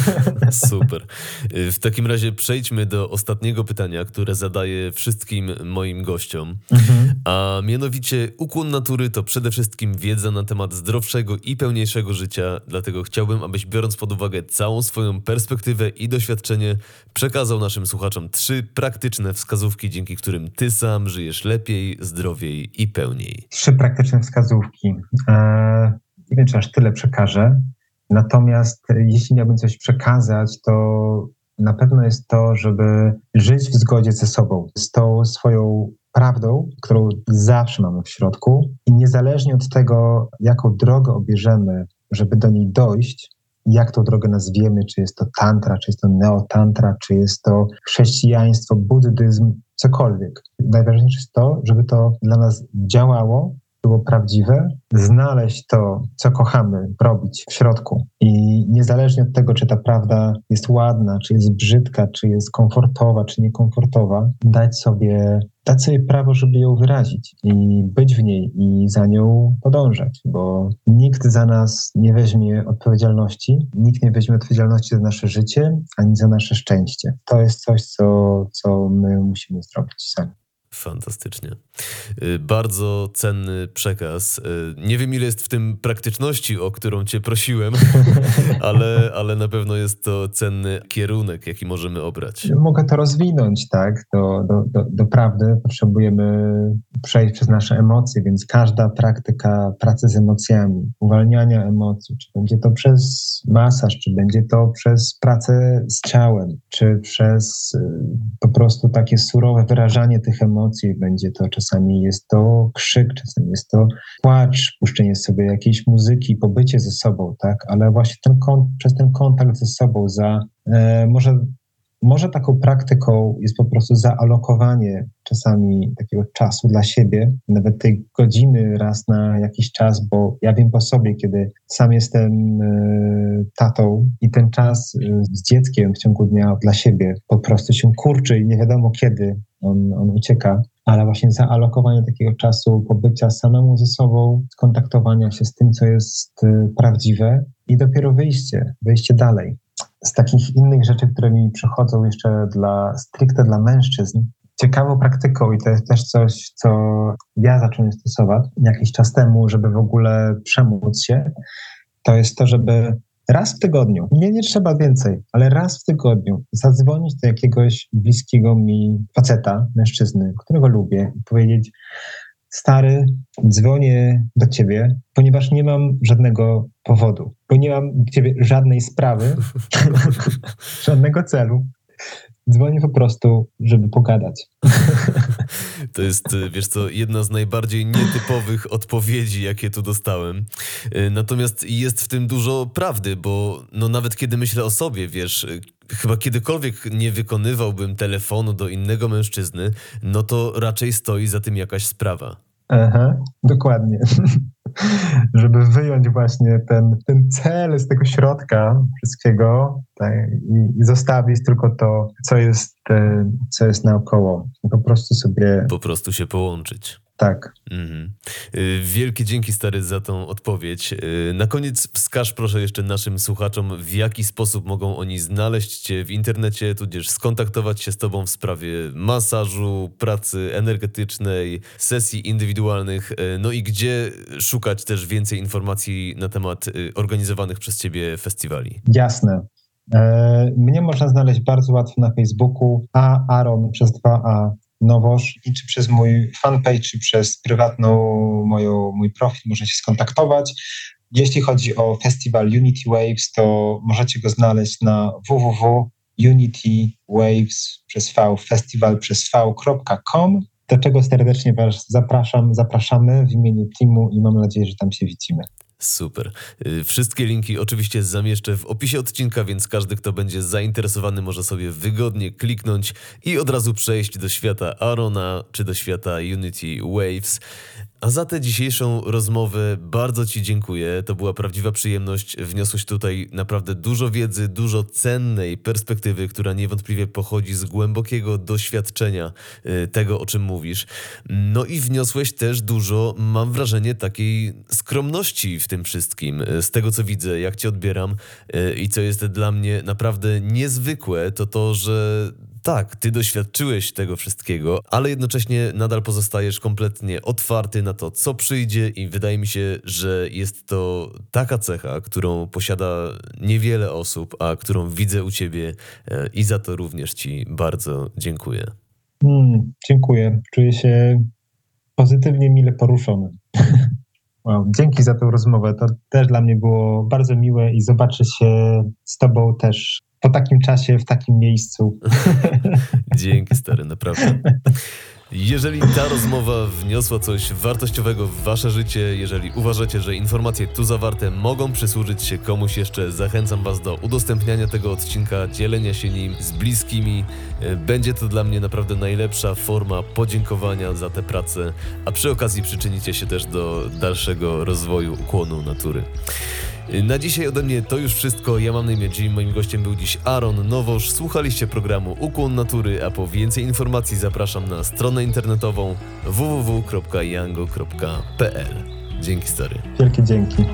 Super. W takim razie przejdźmy do ostatniego pytania, które zadaję wszystkim moim gościom. Mhm. A mianowicie ukłon natury to przede wszystkim wiedza na temat zdrowszego i pełniejszego życia, dlatego chciałbym, abyś biorąc pod uwagę całą swoją perspektywę i doświadczenie, przekazał naszym słuchaczom trzy praktyczne wskazówki, dzięki którym ty sam żyjesz lepiej, zdrowiej i pełniej. Trzy praktyczne wskazówki. E, nie wiem, czy aż tyle przekażę. Natomiast jeśli miałbym coś przekazać, to na pewno jest to, żeby żyć w zgodzie ze sobą, z tą swoją prawdą, którą zawsze mamy w środku i niezależnie od tego, jaką drogę obierzemy, żeby do niej dojść, jak tą drogę nazwiemy, czy jest to tantra, czy jest to neotantra, czy jest to chrześcijaństwo, buddyzm, cokolwiek. Najważniejsze jest to, żeby to dla nas działało było prawdziwe, znaleźć to, co kochamy robić w środku. I niezależnie od tego, czy ta prawda jest ładna, czy jest brzydka, czy jest komfortowa, czy niekomfortowa, dać sobie, dać sobie prawo, żeby ją wyrazić i być w niej i za nią podążać, bo nikt za nas nie weźmie odpowiedzialności, nikt nie weźmie odpowiedzialności za nasze życie ani za nasze szczęście. To jest coś, co, co my musimy zrobić sami. Fantastycznie. Y, bardzo cenny przekaz. Y, nie wiem, ile jest w tym praktyczności, o którą Cię prosiłem, ale, ale na pewno jest to cenny kierunek, jaki możemy obrać. Mogę to rozwinąć, tak? Do, do, do, do prawdy potrzebujemy przejść przez nasze emocje, więc każda praktyka pracy z emocjami, uwalniania emocji, czy będzie to przez masaż, czy będzie to przez pracę z ciałem, czy przez y, po prostu takie surowe wyrażanie tych emocji, będzie to czasami jest to krzyk, czasami jest to płacz, puszczenie sobie jakiejś muzyki, pobycie ze sobą, tak? Ale właśnie ten przez ten kontakt ze sobą, za e, może może taką praktyką jest po prostu zaalokowanie czasami takiego czasu dla siebie, nawet tej godziny raz na jakiś czas, bo ja wiem po sobie, kiedy sam jestem y, tatą i ten czas y, z dzieckiem w ciągu dnia dla siebie po prostu się kurczy i nie wiadomo kiedy on, on ucieka, ale właśnie zaalokowanie takiego czasu pobycia samemu ze sobą, skontaktowania się z tym, co jest y, prawdziwe i dopiero wyjście, wyjście dalej. Z takich innych rzeczy, które mi przychodzą jeszcze dla stricte dla mężczyzn, ciekawą praktyką i to jest też coś, co ja zacząłem stosować jakiś czas temu, żeby w ogóle przemóc się, to jest to, żeby raz w tygodniu, nie, nie trzeba więcej, ale raz w tygodniu zadzwonić do jakiegoś bliskiego mi faceta, mężczyzny, którego lubię i powiedzieć stary, dzwonię do ciebie, ponieważ nie mam żadnego powodu, bo nie mam do ciebie żadnej sprawy, żadnego celu. Dzwonię po prostu, żeby pogadać. To jest, wiesz co, jedna z najbardziej nietypowych odpowiedzi, jakie tu dostałem. Natomiast jest w tym dużo prawdy, bo no nawet kiedy myślę o sobie, wiesz, chyba kiedykolwiek nie wykonywałbym telefonu do innego mężczyzny, no to raczej stoi za tym jakaś sprawa. Aha, dokładnie. Żeby wyjąć właśnie ten, ten cel z tego środka wszystkiego tak, i, i, zostawić tylko to, co jest, e, co jest naokoło. Po prostu sobie. Po prostu się połączyć. Tak. Mhm. Y, wielkie dzięki stary za tą odpowiedź. Y, na koniec wskaż proszę jeszcze naszym słuchaczom, w jaki sposób mogą oni znaleźć Cię w internecie, tudzież skontaktować się z Tobą w sprawie masażu, pracy energetycznej, sesji indywidualnych, y, no i gdzie szukać też więcej informacji na temat organizowanych przez Ciebie festiwali. Jasne. E, mnie można znaleźć bardzo łatwo na Facebooku, a Aaron przez 2A Nowoż i czy przez mój fanpage, czy przez prywatną moją, mój profil możecie się skontaktować. Jeśli chodzi o festiwal Unity Waves, to możecie go znaleźć na www.unitywaves przez V, festiwal przez v.com, do czego serdecznie Was zapraszam, zapraszamy w imieniu teamu i mam nadzieję, że tam się widzimy. Super. Y, wszystkie linki oczywiście zamieszczę w opisie odcinka, więc każdy, kto będzie zainteresowany, może sobie wygodnie kliknąć i od razu przejść do świata Arona czy do świata Unity Waves. A za tę dzisiejszą rozmowę bardzo Ci dziękuję. To była prawdziwa przyjemność. Wniosłeś tutaj naprawdę dużo wiedzy, dużo cennej perspektywy, która niewątpliwie pochodzi z głębokiego doświadczenia y, tego, o czym mówisz. No i wniosłeś też dużo, mam wrażenie, takiej skromności w tym wszystkim. Y, z tego, co widzę, jak Cię odbieram y, i co jest dla mnie naprawdę niezwykłe, to to, że tak, ty doświadczyłeś tego wszystkiego, ale jednocześnie nadal pozostajesz kompletnie otwarty na to, co przyjdzie, i wydaje mi się, że jest to taka cecha, którą posiada niewiele osób, a którą widzę u ciebie, e, i za to również ci bardzo dziękuję. Hmm, dziękuję. Czuję się pozytywnie, mile poruszony. Wow, dzięki za tę rozmowę. To też dla mnie było bardzo miłe i zobaczyć się z Tobą też po takim czasie, w takim miejscu. Dzięki, stary, naprawdę. Jeżeli ta rozmowa wniosła coś wartościowego w wasze życie, jeżeli uważacie, że informacje tu zawarte mogą przysłużyć się komuś jeszcze, zachęcam was do udostępniania tego odcinka, dzielenia się nim z bliskimi. Będzie to dla mnie naprawdę najlepsza forma podziękowania za tę pracę, a przy okazji przyczynicie się też do dalszego rozwoju ukłonu natury. Na dzisiaj ode mnie to już wszystko. Ja mam na imię Jim, moim gościem był dziś Aaron Nowosz. Słuchaliście programu Ukłon Natury, a po więcej informacji zapraszam na stronę internetową www.yango.pl. Dzięki stary. Wielkie dzięki.